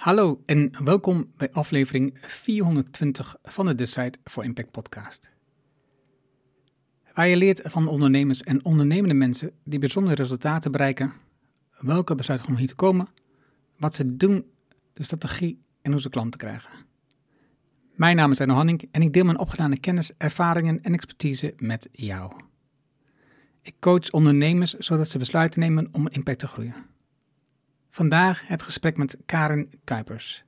Hallo en welkom bij aflevering 420 van de Decide for Impact podcast. Waar je leert van ondernemers en ondernemende mensen die bijzondere resultaten bereiken, welke besluiten om hier te komen, wat ze doen, de strategie en hoe ze klanten krijgen. Mijn naam is Arno Hanning en ik deel mijn opgedane kennis, ervaringen en expertise met jou. Ik coach ondernemers zodat ze besluiten nemen om impact te groeien. Vandaag het gesprek met Karen Kuipers.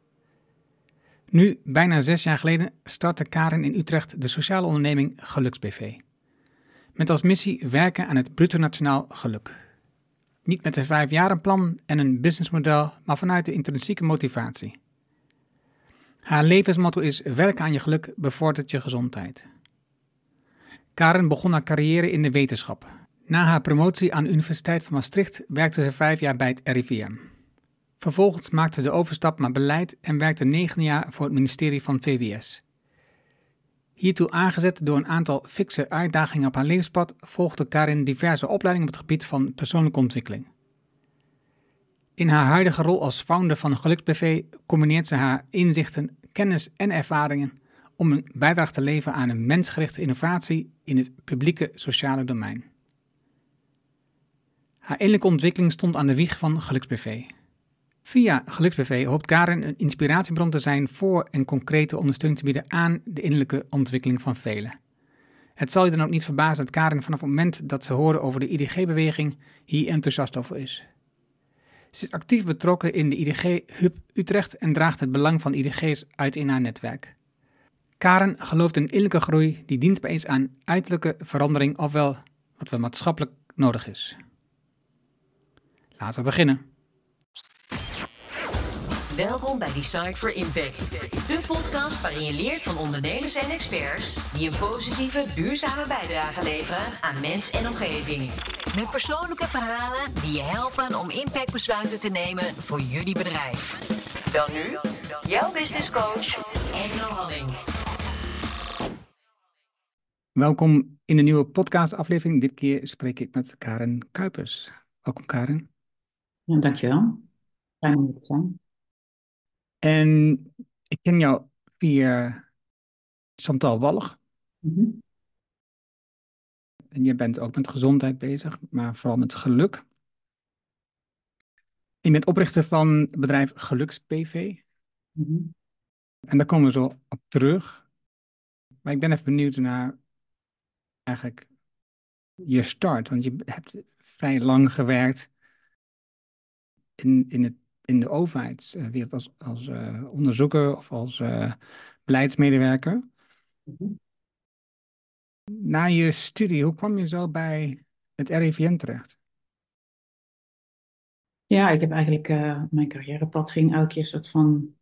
Nu, bijna zes jaar geleden, startte Karen in Utrecht de sociale onderneming GeluksBV. Met als missie werken aan het bruto nationaal geluk. Niet met een vijfjarenplan en een businessmodel, maar vanuit de intrinsieke motivatie. Haar levensmotto is: werken aan je geluk bevordert je gezondheid. Karen begon haar carrière in de wetenschap. Na haar promotie aan de Universiteit van Maastricht werkte ze vijf jaar bij het RIVM. Vervolgens maakte ze de overstap naar beleid en werkte negen jaar voor het ministerie van VWS. Hiertoe aangezet door een aantal fikse uitdagingen op haar levenspad, volgde Karin diverse opleidingen op het gebied van persoonlijke ontwikkeling. In haar huidige rol als founder van GeluksBV combineert ze haar inzichten, kennis en ervaringen om een bijdrage te leveren aan een mensgerichte innovatie in het publieke sociale domein. Haar innerlijke ontwikkeling stond aan de wieg van GeluksBV. Via GeluksBV hoopt Karen een inspiratiebron te zijn voor en concrete ondersteuning te bieden aan de innerlijke ontwikkeling van velen. Het zal je dan ook niet verbazen dat Karen vanaf het moment dat ze horen over de IDG-beweging hier enthousiast over is. Ze is actief betrokken in de IDG-hub Utrecht en draagt het belang van IDG's uit in haar netwerk. Karen gelooft in innerlijke groei die dienstbaar is aan uiterlijke verandering, ofwel wat wel maatschappelijk nodig is. Laten we beginnen. Welkom bij Decide for Impact, de podcast waarin je leert van ondernemers en experts die een positieve, duurzame bijdrage leveren aan mens en omgeving. Met persoonlijke verhalen die je helpen om impactbesluiten te nemen voor jullie bedrijf. Dan nu, jouw business coach, Engel Halling. Welkom in de nieuwe podcastaflevering. Dit keer spreek ik met Karen Kuipers. Welkom Karen. Ja, dankjewel. Fijn om hier te zijn. En ik ken jou via Chantal Wallig. Mhm. En je bent ook met gezondheid bezig, maar vooral met geluk. Je bent oprichter van het bedrijf GeluksPV. Mhm. En daar komen we zo op terug. Maar ik ben even benieuwd naar eigenlijk je start. Want je hebt vrij lang gewerkt in, in, het, in de overheidswereld als, als eh, onderzoeker of als eh, beleidsmedewerker. Mhm. Na je studie, hoe kwam je zo bij het RIVM terecht? Ja, ik heb eigenlijk, eh, mijn carrièrepad ging elke keer soort van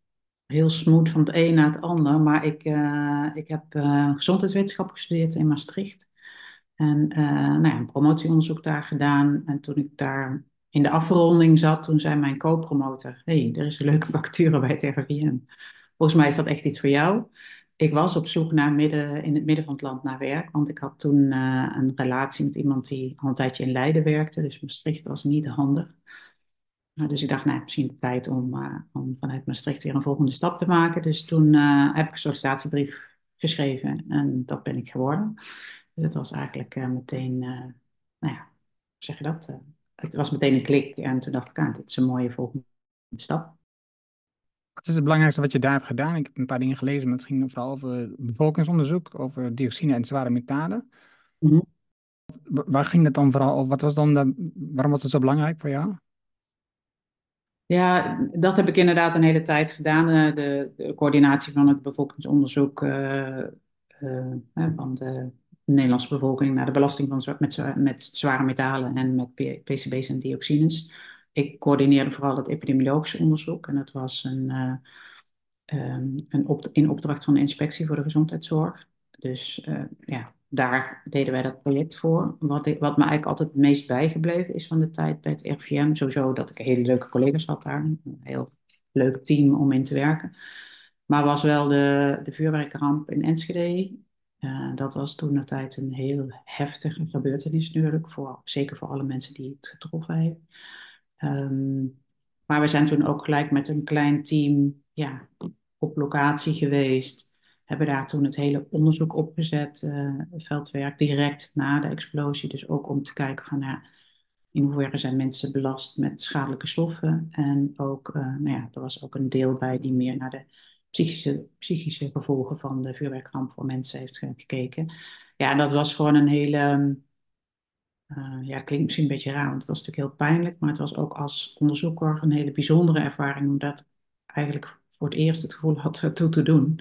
heel smooth van het een naar het ander. Maar ik, ik heb gezondheidswetenschap gestudeerd in Maastricht. En nou ja, een promotieonderzoek daar gedaan. En toen ik daar in de afronding zat, toen zei mijn co-promotor... hey, er is een leuke vacature bij het RIVM. Volgens mij is dat echt iets voor jou. Ik was op zoek naar midden, in het midden van het land naar werk. Want ik had toen eh, een relatie met iemand die al een tijdje in Leiden werkte. Dus Maastricht was niet handig. Nou, dus ik dacht, nou, misschien tijd om, eh, om vanuit Maastricht weer een volgende stap te maken. Dus toen eh, heb ik een sollicitatiebrief geschreven en dat ben ik geworden. Dus het was eigenlijk meteen, nou ja, hoe zeg je dat? Het was meteen een klik en toen dacht ik, ah, dit is een mooie volgende stap. Wat is het belangrijkste wat je daar hebt gedaan? Ik heb een paar dingen gelezen, maar het ging vooral over bevolkingsonderzoek, over dioxine en zware metalen. Mhm. Wa- Waar ging het dan vooral over? Wat was dan de, waarom was het zo belangrijk voor jou? Ja, dat heb ik inderdaad een hele tijd gedaan. eh, De, de coördinatie van het bevolkingsonderzoek eh, eh, van de Nederlandse bevolking naar de belasting van, met, met zware metalen en met PCB's en dioxines. Ik coördineerde vooral het epidemiologische onderzoek en dat was een, eh, ehm, een op, in opdracht van de Inspectie voor de Gezondheidszorg. Dus eh, ja, daar deden wij dat project voor. Wat, wat me eigenlijk altijd het meest bijgebleven is van de tijd bij het RIVM, sowieso dat ik hele leuke collega's had daar, een heel leuk team om in te werken. Maar was wel de, de vuurwerkramp in Enschede. Eh, dat was toen de tijd een heel heftige gebeurtenis natuurlijk, voor, zeker voor alle mensen die het getroffen heeft. Ehm, Maar we zijn toen ook gelijk met een klein team ja, op locatie geweest. Hebben daar toen het hele onderzoek opgezet, uh, veldwerk, direct na de explosie. Dus ook om te kijken van ja, in hoeverre zijn mensen belast met schadelijke stoffen. En ook, uh, nou ja, er was ook een deel bij die meer naar de psychische, psychische gevolgen van de vuurwerkramp voor mensen heeft gekeken. Ja, dat was gewoon een hele uh, ja, het klinkt misschien een beetje raar, want het was natuurlijk heel pijnlijk, maar het was ook als onderzoeker een hele bijzondere ervaring, omdat ik eigenlijk voor het eerst het gevoel had toe te doen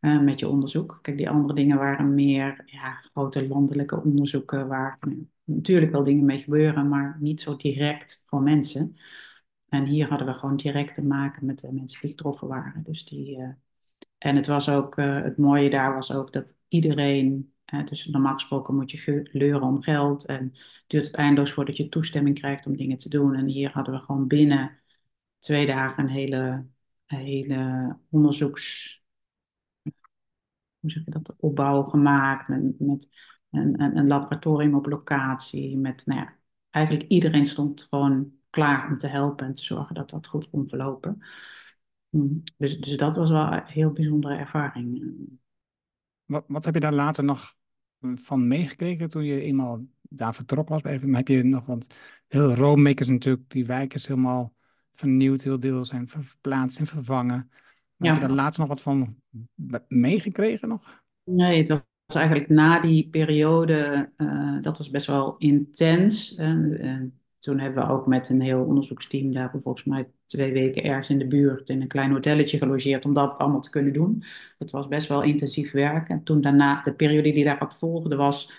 uh, met je onderzoek. Kijk, die andere dingen waren meer ja, grote landelijke onderzoeken waar natuurlijk wel dingen mee gebeuren, maar niet zo direct voor mensen. En hier hadden we gewoon direct te maken met de mensen die getroffen waren. Dus die, uh, en het was ook, het mooie daar was ook dat iedereen dus normaal gesproken moet je leuren om geld en duurt het eindeloos voordat je toestemming krijgt om dingen te doen. En hier hadden we gewoon binnen twee dagen een hele, hele onderzoeks, hoe zeg je dat, opbouw gemaakt met, met een, een, een laboratorium op locatie. Met, nou eigenlijk iedereen stond gewoon klaar om te helpen en te zorgen dat dat goed kon verlopen. Mm, dus, dus dat was wel een heel bijzondere ervaring. Wat, wat heb je daar later nog van meegekregen toen je eenmaal daar vertrok was? Even, heb je nog, want heel Rome is natuurlijk, die wijk is helemaal vernieuwd, heel deel zijn verplaatst en vervangen. Ja. Heb je daar later nog wat van meegekregen nog? Nee, het was eigenlijk na die periode, uh, dat was best wel intens. Uh, toen hebben we ook met een heel onderzoeksteam daar volgens mij twee weken ergens in de buurt in een klein hotelletje gelogeerd om dat allemaal te kunnen doen. Het was best wel intensief werk. En toen daarna, de periode die daarop volgde, was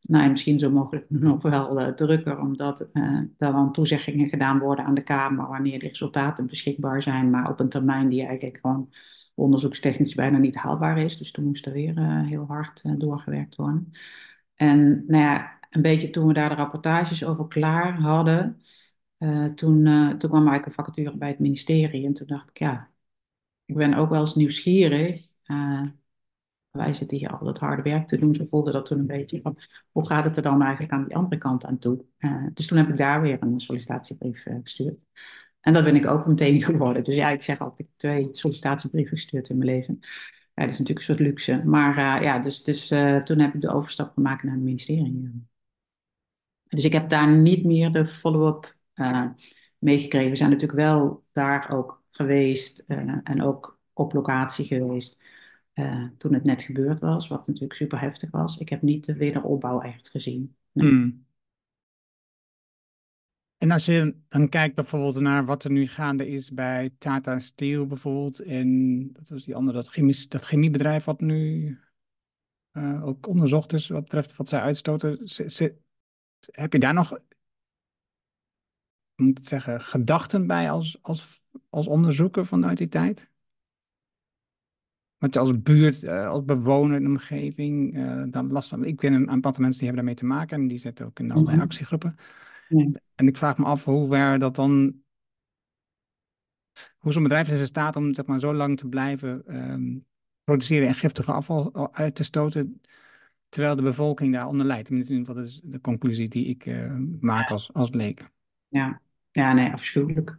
nou, misschien zo mogelijk nog wel uh, drukker, omdat uh, er dan toezeggingen gedaan worden aan de Kamer wanneer de resultaten beschikbaar zijn, maar op een termijn die eigenlijk gewoon onderzoekstechnisch bijna niet haalbaar is. Dus toen moest er weer uh, heel hard doorgewerkt worden. En nou ja, een beetje toen we daar de rapportages over klaar hadden, uh, toen, uh, toen kwam eigenlijk een vacature bij het ministerie. En toen dacht ik, ja, ik ben ook wel eens nieuwsgierig. Uh, wij zitten hier al het harde werk te doen. Zo voelde dat toen een beetje van, hoe gaat het er dan eigenlijk aan die andere kant aan toe? dus toen heb ik daar weer een sollicitatiebrief gestuurd. En dat ben ik ook meteen geworden. Dus ja, ik zeg altijd twee sollicitatiebrieven gestuurd in mijn leven. Ja, dat is natuurlijk een soort luxe. Maar ja, dus, dus toen heb ik de overstap gemaakt naar het ministerie. Dus ik heb daar niet meer de follow-up uh, meegekregen. We zijn natuurlijk wel daar ook geweest uh, en ook op locatie geweest uh, toen het net gebeurd was, wat natuurlijk super heftig was. Ik heb niet de wederopbouw echt gezien. Nee. Mm. En als je dan kijkt bijvoorbeeld naar wat er nu gaande is bij Tata Steel bijvoorbeeld, en dat was die andere, dat, chemies, dat chemiebedrijf wat nu ook onderzocht is wat betreft wat zij uitstoten, heb je daar nog, moet ik zeggen, gedachten bij als, als, als onderzoeker vanuit die tijd? Wat je als buurt, uh, als bewoner in de omgeving uh, dan last van. Ik ken een aantal mensen die hebben daarmee te maken en die zitten ook in allerlei mm actiegroepen. En ik vraag me af hoe ver dat dan. Hoe zo'n bedrijf is in staat om zeg maar, zo lang te blijven um, produceren en giftige afval uit te stoten terwijl de bevolking daaronder lijdt. Tenminste, dat is de conclusie die ik uh, maak als, als bleek. Ja. ja, nee, afschuwelijk.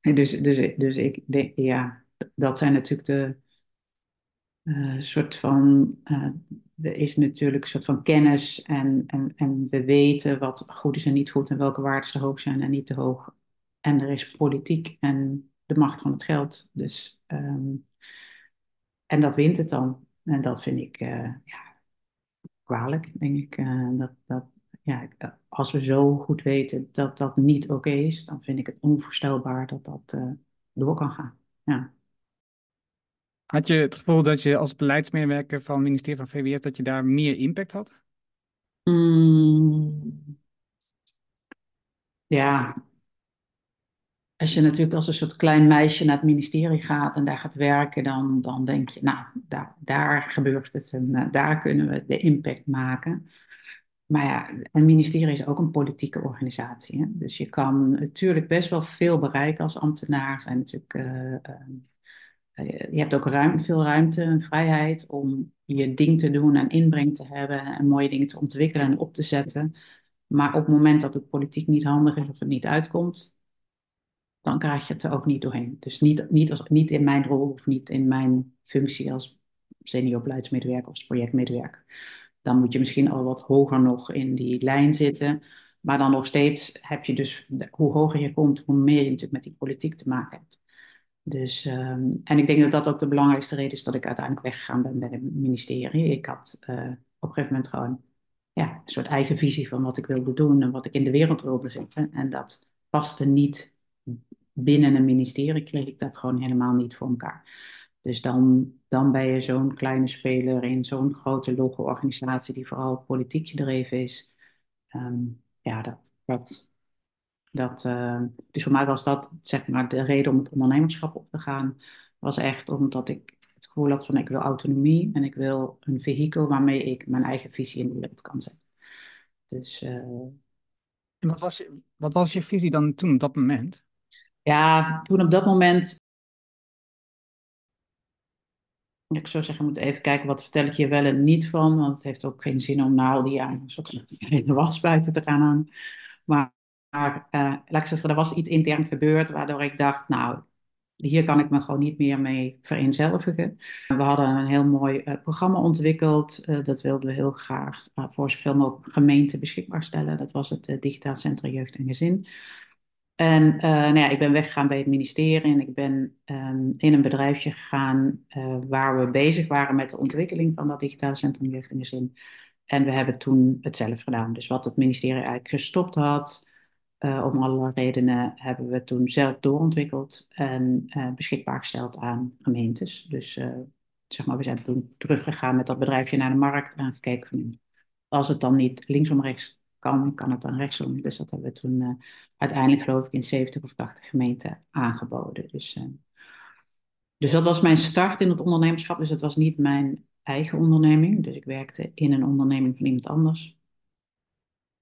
Dus, dus, dus ik denk, ja, dat zijn natuurlijk de uh, soort van, uh, er is natuurlijk een soort van kennis en, en, en we weten wat goed is en niet goed en welke waarden te hoog zijn en niet te hoog. En er is politiek en de macht van het geld. Dus, um, en dat wint het dan. En dat vind ik, uh, ja, kwalijk, denk ik. Uh, dat, dat, ja, als we zo goed weten dat dat niet oké is, dan vind ik het onvoorstelbaar dat dat uh, door kan gaan. Ja. Had je het gevoel dat je als beleidsmedewerker van het ministerie van VWS dat je daar meer impact had? Mm. Ja, als je natuurlijk als een soort klein meisje naar het ministerie gaat en daar gaat werken, dan, dan denk je, nou, daar, daar gebeurt het en uh, daar kunnen we de impact maken. Maar ja, een ministerie is ook een politieke organisatie. Hè? Dus je kan natuurlijk best wel veel bereiken als ambtenaar. Zijn natuurlijk, uh, uh, je hebt ook ruim, veel ruimte en vrijheid om je ding te doen en inbreng te hebben en mooie dingen te ontwikkelen en op te zetten. Maar op het moment dat het politiek niet handig is of het niet uitkomt, dan krijg je het er ook niet doorheen. Dus niet, niet, als, niet in mijn rol of niet in mijn functie als senior beleidsmedewerker of projectmedewerker. Dan moet je misschien al wat hoger nog in die lijn zitten. Maar dan nog steeds heb je dus, hoe hoger je komt, hoe meer je natuurlijk met die politiek te maken hebt. Dus, ehm, en ik denk dat dat ook de belangrijkste reden is dat ik uiteindelijk weggegaan ben bij het ministerie. Ik had uh, op een gegeven moment gewoon ja, een soort eigen visie van wat ik wilde doen en wat ik in de wereld wilde zetten. En dat paste niet binnen een ministerie, kreeg ik dat gewoon helemaal niet voor elkaar. Dus dan, dan ben je zo'n kleine speler in zo'n grote logo-organisatie die vooral politiek gedreven is. Ehm, ja, dat, dat, dat, uh, dus voor mij was dat zeg maar de reden om het ondernemerschap op te gaan. Was echt omdat ik het gevoel had van ik wil autonomie en ik wil een vehikel waarmee ik mijn eigen visie in de wereld kan zetten. Dus, uh, en wat was, wat was je visie dan toen op dat moment? Ja, toen op dat moment. Ik zou zeggen, we moeten even kijken wat vertel ik hier wel en niet van. Want het heeft ook geen zin om na al die jaren een soort van was buiten te gaan. Maar, uh, laat ik zeggen, er was iets intern gebeurd waardoor ik dacht, nou, hier kan ik me gewoon niet meer mee vereenzelvigen. We hadden een heel mooi uh, programma ontwikkeld. Uh, dat wilden we heel graag voor zoveel mogelijk gemeenten beschikbaar stellen. Dat was het Digitaal Centrum Jeugd en Gezin. En uh, nou ja, ik ben weggegaan bij het ministerie en ik ben um, in een bedrijfje gegaan uh, waar we bezig waren met de ontwikkeling van dat digitale centrum jeugd in de zin. En we hebben toen het zelf gedaan. Dus wat het ministerie eigenlijk gestopt had, uh, om allerlei redenen, hebben we toen zelf doorontwikkeld en beschikbaar gesteld aan gemeentes. Dus zeg maar, we zijn toen teruggegaan met dat bedrijfje naar de markt en gekeken van, als het dan niet linksom rechts kan, kan het dan rechtsom. Dus dat hebben we toen uh, uiteindelijk geloof ik in 70 of 80 gemeenten aangeboden. Dus, uh, dus dat was mijn start in het ondernemerschap. Dus het was niet mijn eigen onderneming. Dus ik werkte in een onderneming van iemand anders.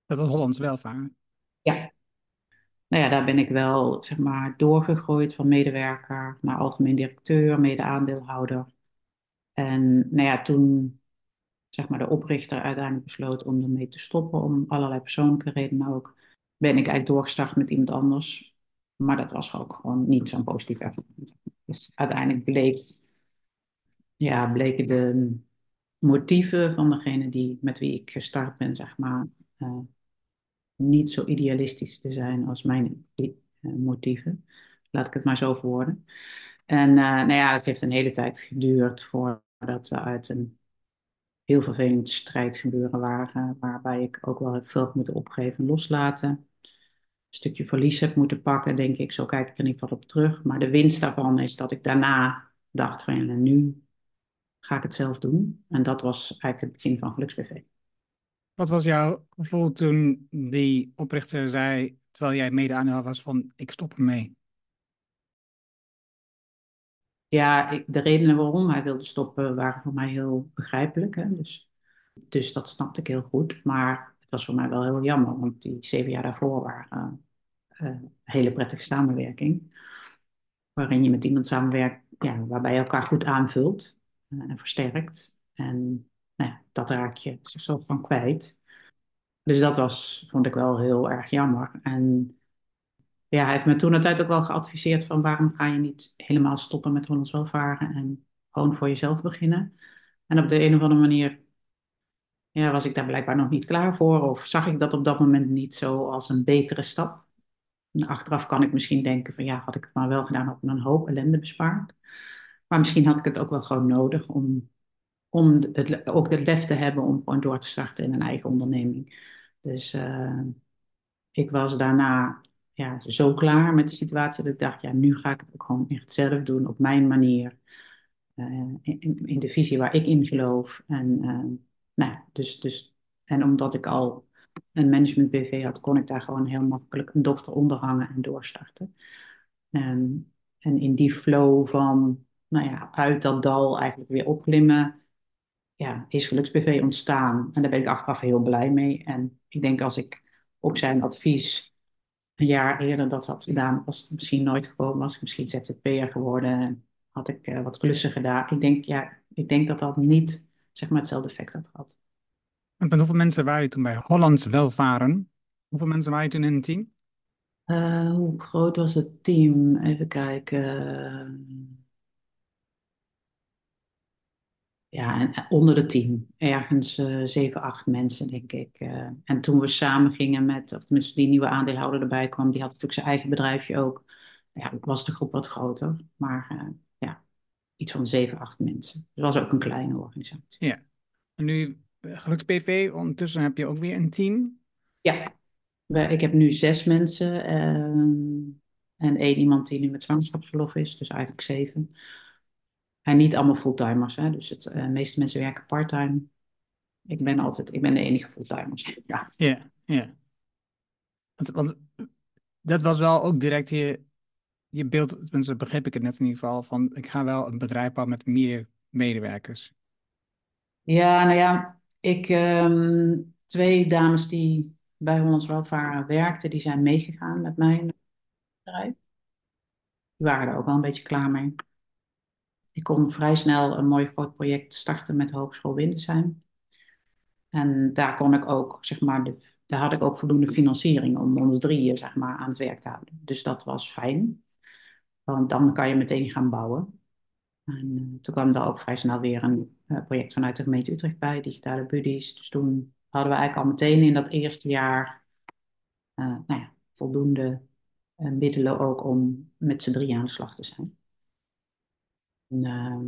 Dat was Hollands Welvaart? Ja. Nou ja, daar ben ik wel zeg maar doorgegroeid van medewerker naar algemeen directeur, mede-aandeelhouder. En nou ja, toen zeg maar, de oprichter uiteindelijk besloot om ermee te stoppen, om allerlei persoonlijke redenen ook, ben ik eigenlijk doorgestart met iemand anders. Maar dat was ook gewoon niet zo'n positief ervaring. Dus uiteindelijk bleek, ja, bleken de motieven van degene die, met wie ik gestart ben, zeg maar, uh, niet zo idealistisch te zijn als mijn uh, motieven. Laat ik het maar zo verwoorden. En uh, nou ja, het heeft een hele tijd geduurd voordat we uit een heel vervelend strijdgebeuren waren, waarbij ik ook wel veel heb moeten opgeven en loslaten. Een stukje verlies heb moeten pakken, denk ik. Zo kijk ik er ieder geval op terug. Maar de winst daarvan is dat ik daarna dacht van ja, nu ga ik het zelf doen. En dat was eigenlijk het begin van GeluksBV. Wat was jouw gevoel toen die oprichter zei, terwijl jij mede-aandeelhouder was, van ik stop ermee? Ja, de redenen waarom hij wilde stoppen waren voor mij heel begrijpelijk. Hè? Dus, dus dat snapte ik heel goed. Maar het was voor mij wel heel jammer, want die zeven jaar daarvoor waren uh, een hele prettige samenwerking. Waarin je met iemand samenwerkt ja, waarbij je elkaar goed aanvult uh, en versterkt. En nou ja, dat raak je zo van kwijt. Dus dat was, vond ik wel heel erg jammer. En ja, hij heeft me toen altijd ook wel geadviseerd van waarom ga je niet helemaal stoppen met Hollands welvaren en gewoon voor jezelf beginnen. En op de een of andere manier ja, was ik daar blijkbaar nog niet klaar voor of zag ik dat op dat moment niet zo als een betere stap. Achteraf kan ik misschien denken van ja, had ik het maar wel gedaan, had ik een hoop ellende bespaard. Maar misschien had ik het ook wel gewoon nodig om, om het, ook het lef te hebben om gewoon door te starten in een eigen onderneming. Dus uh, ik was daarna ja, zo klaar met de situatie dat ik dacht, ja, nu ga ik het ook gewoon echt zelf doen op mijn manier. Uh, in, in, de visie waar ik in geloof. En, uh, nou, dus, dus, en omdat ik al een management BV had, kon ik daar gewoon heel makkelijk een dochter onder hangen en doorstarten. Um, en in die flow van, nou ja, uit dat dal eigenlijk weer opklimmen, ja, is GeluksBV ontstaan. En daar ben ik achteraf heel blij mee. En ik denk als ik op zijn advies een jaar eerder dat had gedaan, was het misschien nooit gekomen. Was ik misschien ZZP'er geworden. Had ik uh, wat klussen gedaan. Ik denk, ja, ik denk dat dat niet zeg maar, hetzelfde effect had gehad. En hoeveel mensen waren je toen bij Hollands Welvaren? Hoeveel mensen waren je toen in het team? Eh, hoe groot was het team? Even kijken. Ja, en eh, onder de tien. Ergens eh, zeven, acht mensen, denk ik. Eh, en toen we samen gingen met, of tenminste die nieuwe aandeelhouder erbij kwam, die had natuurlijk zijn eigen bedrijfje ook. Ja, was de groep wat groter. Maar ja, iets van zeven, acht mensen. Het was ook een kleine organisatie. Ja. En nu, GeluksPV, ondertussen heb je ook weer een team. Ja, we- ik heb nu zes mensen. ehm, en één iemand die nu met zwangerschapsverlof is, dus eigenlijk zeven. En niet allemaal fulltimers, hè. Dus het, eh, de meeste mensen werken parttime. Ik ben altijd, ik ben de enige fulltimer. Ja. Ja, ja. Want, want dat was wel ook direct je, je beeld, tenminste begreep ik het net in ieder geval, van ik ga wel een bedrijf bouwen met meer medewerkers. Ja, nou ja, ik, ehm, twee dames die bij Hollands Welvaren werkten, die zijn meegegaan met mijn bedrijf. Die waren er ook wel een beetje klaar mee. Ik kon vrij snel een mooi groot project starten met de Hogeschool Windesheim. En daar kon ik ook, zeg maar, de, daar had ik ook voldoende financiering om ons drieën, zeg maar, aan het werk te houden. Dus dat was fijn, want dan kan je meteen gaan bouwen. En eh, toen kwam er ook vrij snel weer een eh, project vanuit de gemeente Utrecht bij, Digitale Buddies. Dus toen hadden we eigenlijk al meteen in dat eerste jaar eh, nou ja, voldoende middelen ook om met z'n drie aan de slag te zijn. Ehm,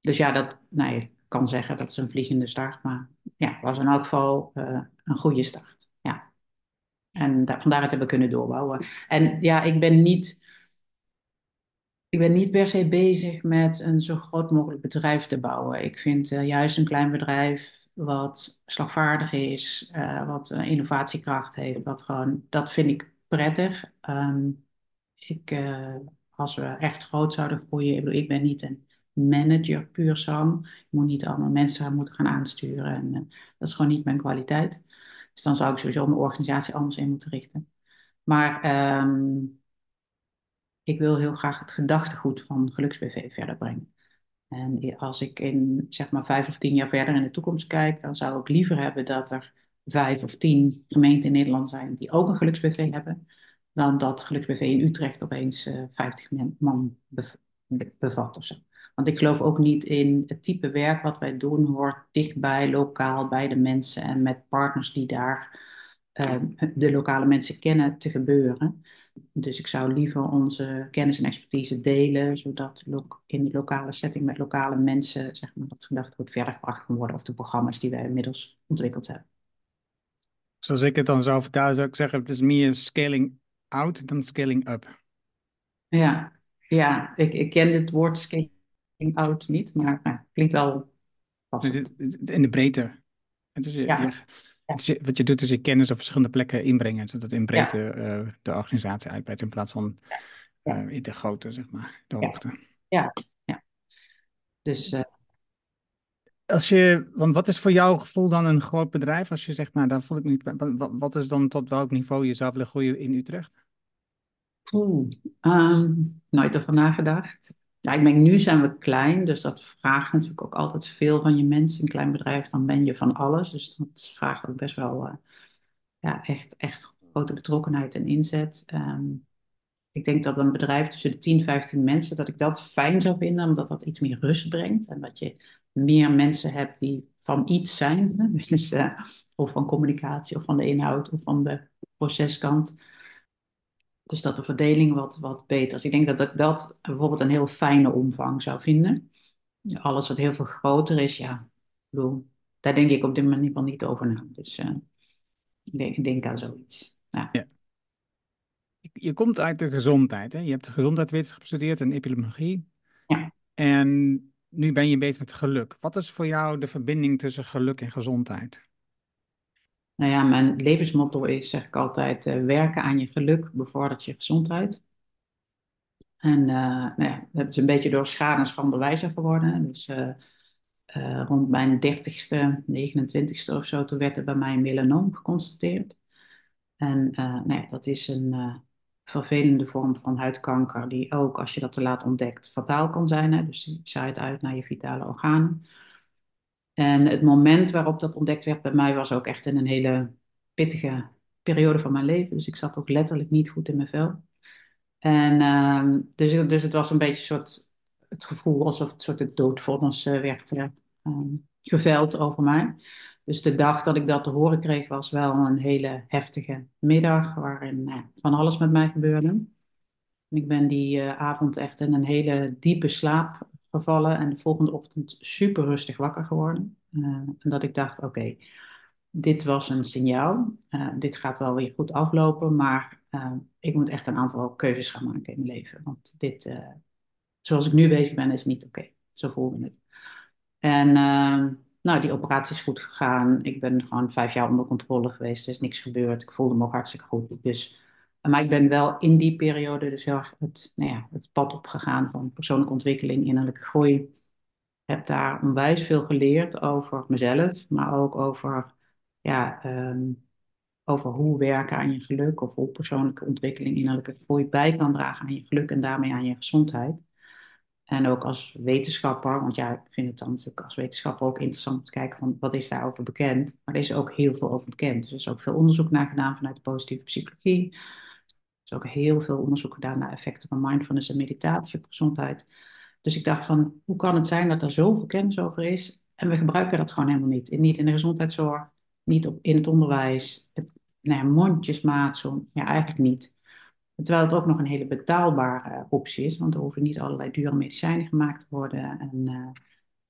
dus ja, dat, nou, je kan zeggen dat is een vliegende start, maar ja, het was in elk geval eh, een goede start. Ja. En da van daaruit hebben we kunnen doorbouwen. En ja, ik ben niet ik ben niet per se bezig met een zo groot mogelijk bedrijf te bouwen. Ik vind eh, juist een klein bedrijf wat slagvaardig is, eh, wat innovatiekracht heeft, wat gewoon, dat vind ik prettig. Ehm, ik, als we echt groot zouden groeien, ik bedoel, ik ben niet een manager puur zang. Ik moet niet allemaal mensen moeten gaan aansturen. En, eh, dat is gewoon niet mijn kwaliteit. Dus dan zou ik sowieso mijn organisatie anders in moeten richten. Maar ehm, ik wil heel graag het gedachtegoed van GeluksBV verder brengen. En als ik in zeg maar vijf of tien jaar verder in de toekomst kijk, dan zou ik liever hebben dat er vijf of tien gemeenten in Nederland zijn die ook een geluksbv hebben, dan dat geluksbv in Utrecht opeens uh, 50 man bev bevat of zo. Want ik geloof ook niet in het type werk wat wij doen, hoort dichtbij, lokaal, bij de mensen en met partners die daar uh, de lokale mensen kennen te gebeuren. Dus ik zou liever onze kennis en expertise delen, zodat in de lokale setting met lokale mensen zeg maar, dat gedachtegoed verder gebracht kan worden of de programma's die wij inmiddels ontwikkeld hebben. Zoals ik het dan zou vertalen, zou ik zeggen, het is meer scaling out dan scaling up. Ja, ja ik, ik ken het woord scaling out niet, maar nou, klinkt wel passend. In de breedte. Het is, ja. Je, het is, wat je doet is je kennis op verschillende plekken inbrengen, zodat in breedte ja. uh, de organisatie uitbreidt in plaats van uh, in de grootte, zeg maar, de hoogte. Ja, ja. Dus... Uh, als je, want wat is voor jouw gevoel dan een groot bedrijf? Als je zegt, nou, daar voel ik me niet. Wat, wat is dan tot welk niveau je zou willen groeien in Utrecht? Oeh, um, nooit over nagedacht. Ja, ik denk, nu zijn we klein, dus dat vraagt natuurlijk ook altijd veel van je mensen. Een klein bedrijf, dan ben je van alles. Dus dat vraagt ook best wel uh, ja, echt, echt grote betrokkenheid en inzet. Um, ik denk dat een bedrijf tussen de 10 en 15 mensen, dat ik dat fijn zou vinden, omdat dat iets meer rust brengt. En dat je meer mensen hebt die van iets zijn. Dus, uh, of van communicatie, of van de inhoud, of van de proceskant. Dus dat de verdeling wat, wat beter is. Ik denk dat ik dat bijvoorbeeld een heel fijne omvang zou vinden. Alles wat heel veel groter is, ja, bedoel, daar denk ik op dit moment niet over na. Dus uh, ik, denk, ik, denk, aan zoiets. Ja. ja. Je komt uit de gezondheid, hè? Je hebt gezondheidswetenschap gestudeerd en epidemiologie. Ja. En nu ben je bezig met geluk. Wat is voor jou de verbinding tussen geluk en gezondheid? Nou ja, mijn levensmotto is, zeg ik altijd, uh, werken aan je geluk bevordert je gezondheid. En uh, nou ja, dat is een beetje door schade en schande wijzer geworden. Dus uh, rond mijn dertigste, 29ste of zo, toen werd er bij mij een melanoom geconstateerd. En nou ja, dat is een vervelende vorm van huidkanker, die ook, als je dat te laat ontdekt, fataal kan zijn. Hè? Dus die zaait uit naar je vitale organen. En het moment waarop dat ontdekt werd bij mij was ook echt in een hele pittige periode van mijn leven. Dus ik zat ook letterlijk niet goed in mijn vel. En ehm, dus, dus het was een beetje soort, het gevoel alsof het soort het doodvonnis uh, werd uh, geveld over mij. Dus de dag dat ik dat te horen kreeg was wel een hele heftige middag waarin nou, van alles met mij gebeurde. Ik ben die uh, avond echt in een hele diepe slaap gevallen en de volgende ochtend super rustig wakker geworden. Uh, en dat ik dacht, oké, dit was een signaal. Dit gaat wel weer goed aflopen, maar ik moet echt een aantal keuzes gaan maken in mijn leven. Want dit, zoals ik nu bezig ben, is niet oké. Zo voelde het. En ehm, nou, die operatie is goed gegaan. Ik ben gewoon vijf jaar onder controle geweest. Er is niks gebeurd. Ik voelde me ook hartstikke goed. Dus, maar ik ben wel in die periode dus het, nou ja, het pad opgegaan van persoonlijke ontwikkeling, innerlijke groei. Heb daar onwijs veel geleerd over mezelf, maar ook over, ja, ehm, over hoe werken aan je geluk of hoe persoonlijke ontwikkeling, innerlijke groei bij kan dragen aan je geluk en daarmee aan je gezondheid. En ook als wetenschapper, want ja, ik vind het dan natuurlijk als wetenschapper ook interessant om te kijken van wat is daarover bekend. Maar er is ook heel veel over bekend. Dus er is ook veel onderzoek naar gedaan vanuit de positieve psychologie. Er is ook heel veel onderzoek gedaan naar effecten van mindfulness en meditatie op gezondheid. Dus ik dacht van, hoe kan het zijn dat er zoveel kennis over is en we gebruiken dat gewoon helemaal niet. Niet in de gezondheidszorg, niet op, in het onderwijs, het, nou ja, mondjesmaat, zo, ja eigenlijk niet. Terwijl het ook nog een hele betaalbare optie is, want er hoeven niet allerlei dure medicijnen gemaakt te worden en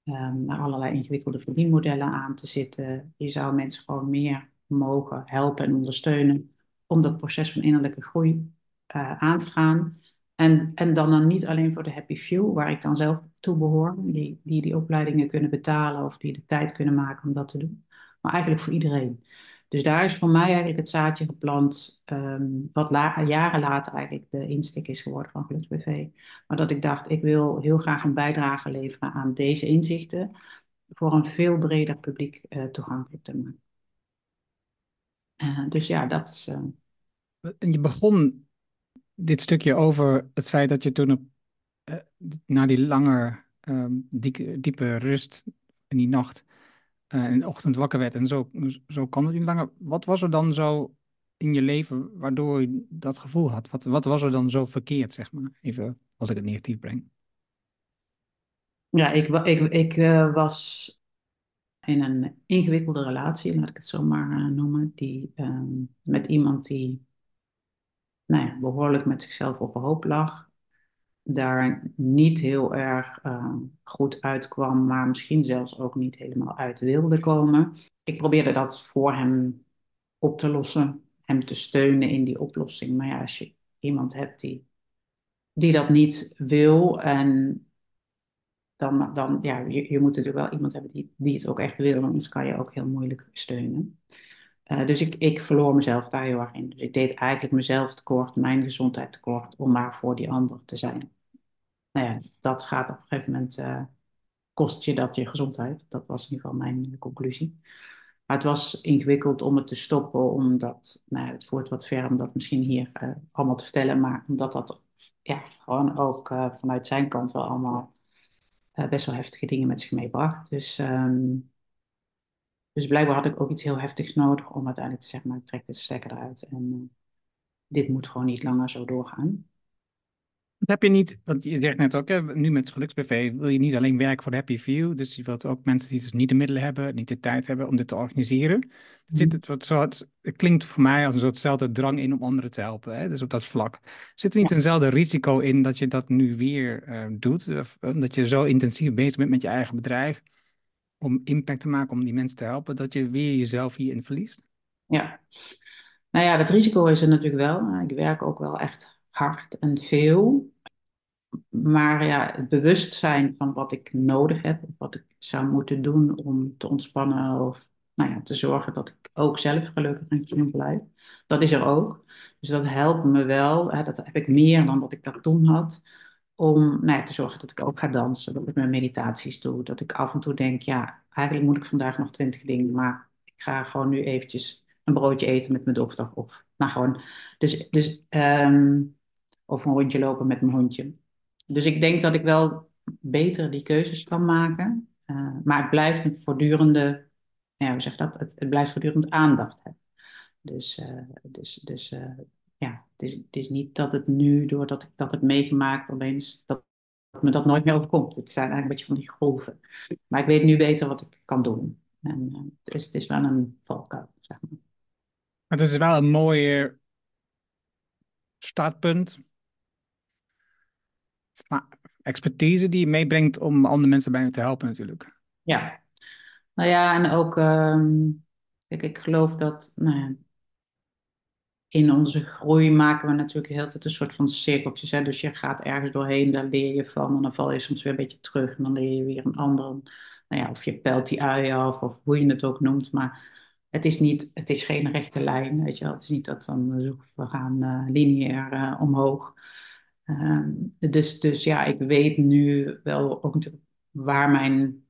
uh, naar allerlei ingewikkelde verdienmodellen aan te zitten. Je zou mensen gewoon meer mogen helpen en ondersteunen om dat proces van innerlijke groei uh, aan te gaan. En, en dan, dan niet alleen voor de happy few, waar ik dan zelf toe behoor, die, die die opleidingen kunnen betalen of die de tijd kunnen maken om dat te doen, maar eigenlijk voor iedereen. Dus daar is voor mij eigenlijk het zaadje geplant, um, wat jaren later eigenlijk de insteek is geworden van GeluksBV. Maar dat ik dacht, ik wil heel graag een bijdrage leveren aan deze inzichten, voor een veel breder publiek uh, toegankelijk te maken. Uh, dus ja, dat is. Uh... En je begon dit stukje over het feit dat je toen op, na die lange, die, diepe rust in die nacht in de ochtend wakker werd en zo, zo kan het niet langer. Wat was er dan zo in je leven waardoor je dat gevoel had? Wat, wat was er dan zo verkeerd, zeg maar? Even als ik het negatief breng. Ja, ik, ik, ik uh, was in een ingewikkelde relatie, laat ik het zo maar uh, noemen, die, um, met iemand die nou ja, behoorlijk met zichzelf overhoop lag daar niet heel erg uh, goed uitkwam, maar misschien zelfs ook niet helemaal uit wilde komen. Ik probeerde dat voor hem op te lossen, hem te steunen in die oplossing. Maar ja, als je iemand hebt die, die dat niet wil en dan, dan ja, je, je moet natuurlijk wel iemand hebben die, die het ook echt wil, anders kan je ook heel moeilijk steunen. Uh, dus ik, ik verloor mezelf daar heel erg in. Dus ik deed eigenlijk mezelf tekort, mijn gezondheid tekort, om maar voor die ander te zijn nou ja, dat gaat op een gegeven moment, uh, kost je dat je gezondheid. Dat was in ieder geval mijn conclusie. Maar het was ingewikkeld om het te stoppen, omdat, nou het voert wat ver om dat misschien hier uh, allemaal te vertellen, maar omdat dat ja, gewoon ook uh, vanuit zijn kant wel allemaal best wel heftige dingen met zich meebracht. Dus, um, dus blijkbaar had ik ook iets heel heftigs nodig om uiteindelijk te zeggen, maar ik trek de stekker eruit en dit moet gewoon niet langer zo doorgaan heb je niet, want je zegt net ook, hè, nu met GeluksBV wil je niet alleen werken voor de happy few, dus je wilt ook mensen die dus niet de middelen hebben, niet de tijd hebben om dit te organiseren. Het, zit, het, soort, het klinkt voor mij als een soortzelfde drang in om anderen te helpen, hè, dus op dat vlak. Zit er niet eenzelfde risico in dat je dat nu weer uh, doet, of omdat je zo intensief bezig bent met je eigen bedrijf, om impact te maken, om die mensen te helpen, dat je weer jezelf hierin verliest? Ja, nou ja, dat risico is er natuurlijk wel. Ik werk ook wel echt hard en veel. Maar ja, het bewustzijn van wat ik nodig heb, wat ik zou moeten doen om te ontspannen of nou ja, te zorgen dat ik ook zelf gelukkig en gezond blijf, dat is er ook. Dus dat helpt me wel, hè, dat heb ik meer dan dat ik dat toen had, om nou ja, te zorgen dat ik ook ga dansen, dat ik mijn meditaties doe, dat ik af en toe denk, ja, eigenlijk moet ik vandaag nog twintig dingen, maar ik ga gewoon nu eventjes een broodje eten met mijn dochter. Of, nou gewoon, dus, dus um, of een rondje lopen met mijn hondje. Dus ik denk dat ik wel beter die keuzes kan maken. Uh, maar het blijft een voortdurende, ja, hoe zeg dat? Het, het blijft voortdurend aandacht hebben. Dus, uh, dus, dus uh, ja, het is, het is niet dat het nu, doordat ik dat heb meegemaakt, opeens dat, me dat nooit meer overkomt. Het zijn eigenlijk een beetje van die golven. Maar ik weet nu beter wat ik kan doen. En het, is, het is wel een valkuil, zeg maar. Het is wel een mooie startpunt. Expertise die je meebrengt om andere mensen bij je te helpen natuurlijk. Ja, nou ja, en ook, um, kijk, ik geloof dat, nou ja, in onze groei maken we natuurlijk heel tijd een soort van cirkeltjes. Hè? Dus je gaat ergens doorheen, daar leer je van. En dan val je soms weer een beetje terug. En dan leer je weer een ander. Nou ja, of je pelt die ui af, of hoe je het ook noemt. Maar het is, niet, het is geen rechte lijn. Weet je wel? Het is niet dat dan we gaan uh, lineair uh, omhoog. Uh, dus, dus ja, ik weet nu wel ook waar mijn.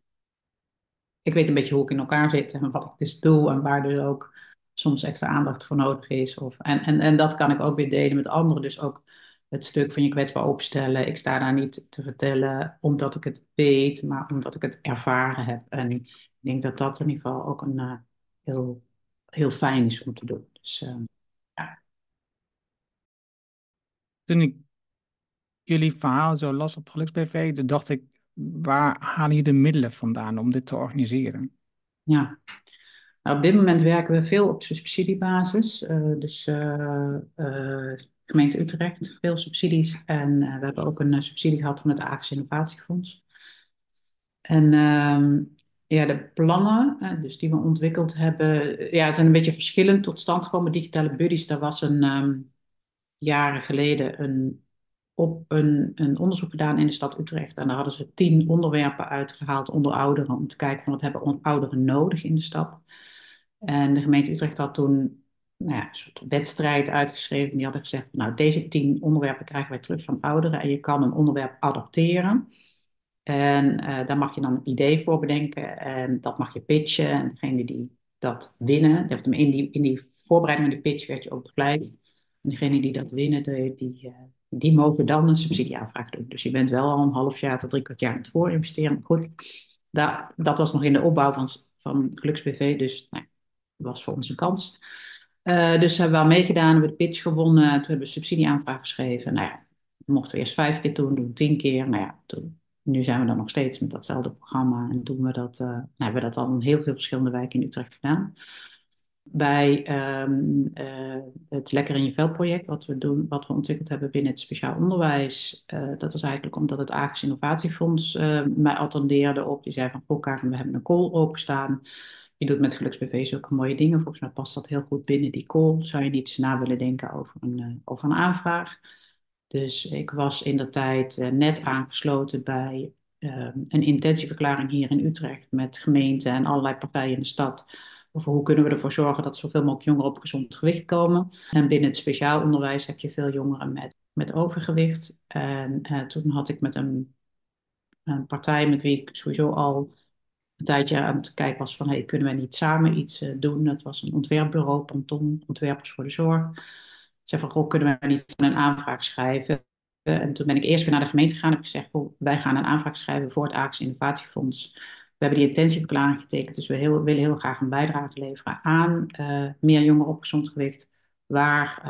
Ik weet een beetje hoe ik in elkaar zit en wat ik dus doe en waar dus ook soms extra aandacht voor nodig is. Of, en, en, en dat kan ik ook weer delen met anderen. Dus ook het stuk van je kwetsbaar opstellen. Ik sta daar niet te vertellen omdat ik het weet, maar omdat ik het ervaren heb. En ik denk dat dat in ieder geval ook een uh, heel, heel fijn is om te doen. Dus uh, ja. Toen ik jullie verhaal zo las op GeluksBV, dacht ik, waar halen je de middelen vandaan om dit te organiseren? Ja, nou, op dit moment werken we veel op subsidiebasis. Uh, dus uh, uh, gemeente Utrecht, veel subsidies. En we hebben ook een subsidie gehad van het AGS Innovatiefonds. En ehm, ja, de plannen dus die we ontwikkeld hebben, ja, zijn een beetje verschillend tot stand gekomen. Digitale Buddies, daar was een um, jaren geleden een, op een, een onderzoek gedaan in de stad Utrecht. En daar hadden ze tien onderwerpen uitgehaald onder ouderen, om te kijken van wat hebben ouderen nodig in de stad. En de gemeente Utrecht had toen nou ja, een soort wedstrijd uitgeschreven. Die hadden gezegd, nou deze tien onderwerpen krijgen wij terug van ouderen. En je kan een onderwerp adopteren. En uh, daar mag je dan een idee voor bedenken. En dat mag je pitchen. En degene die dat winnen, in die, in die voorbereiding van die pitch werd je ook begeleid. En degene die dat winnen, die, die, uh, die mogen dan een subsidieaanvraag doen. Dus je bent wel al een half jaar tot drie kwart jaar aan het voorinvesteren. Goed, dat, dat was nog in de opbouw van, van GeluksBV. Dus nou, was voor ons een kans. Uh, dus hebben we al meegedaan, hebben we de pitch gewonnen. Toen hebben we subsidieaanvraag geschreven. Nou ja, mochten we eerst vijf keer doen, doen tien keer. Nou ja, toen, nu zijn we dan nog steeds met datzelfde programma. En doen we dat, uh, nou, hebben we dat al in heel veel verschillende wijken in Utrecht gedaan. Bij um, uh, het Lekker in je Vel project, wat we, doen, wat we ontwikkeld hebben binnen het speciaal onderwijs. dat was eigenlijk omdat het AGS Innovatiefonds mij attendeerde op. Die zei van, goh we hebben een call openstaan je doet met GeluksBV zulke mooie dingen. Volgens mij past dat heel goed binnen die call. Zou je niet na willen denken over een, uh, over een aanvraag? Dus ik was in de tijd net aangesloten bij uh, een intentieverklaring hier in Utrecht met gemeenten en allerlei partijen in de stad. Hoe kunnen we ervoor zorgen dat zoveel mogelijk jongeren op gezond gewicht komen. En binnen het speciaal onderwijs heb je veel jongeren met, met overgewicht. En uh, toen had ik met een, een partij met wie ik sowieso al een tijdje aan het kijken was van hey, kunnen we niet samen iets uh, doen? Dat was een ontwerpbureau, Ponton, Ontwerpers voor de Zorg. Zei van, goh, kunnen we niet een aanvraag schrijven? En toen ben ik eerst weer naar de gemeente gegaan en heb gezegd, wij gaan een aanvraag schrijven voor het AAX Innovatiefonds. We hebben die intentieverklaring getekend, dus we willen heel graag een bijdrage leveren aan uh, meer jongeren op gezond gewicht. Waar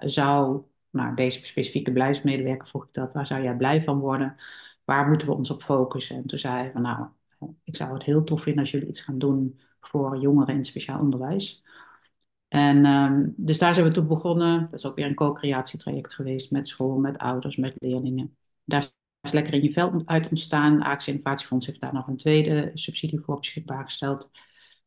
zou, nou deze specifieke beleidsmedewerker vroeg ik dat, waar zou jij blij van worden? Waar moeten we ons op focussen? En toen zei hij van, nou, ik zou het heel tof vinden als jullie iets gaan doen voor jongeren in speciaal onderwijs. En um, dus daar zijn we toen begonnen. Dat is ook weer een co-creatietraject geweest met school, met ouders, met leerlingen. Daar is lekker in je veld uit ontstaan. AXE Innovatiefonds heeft daar nog een tweede subsidie voor beschikbaar gesteld.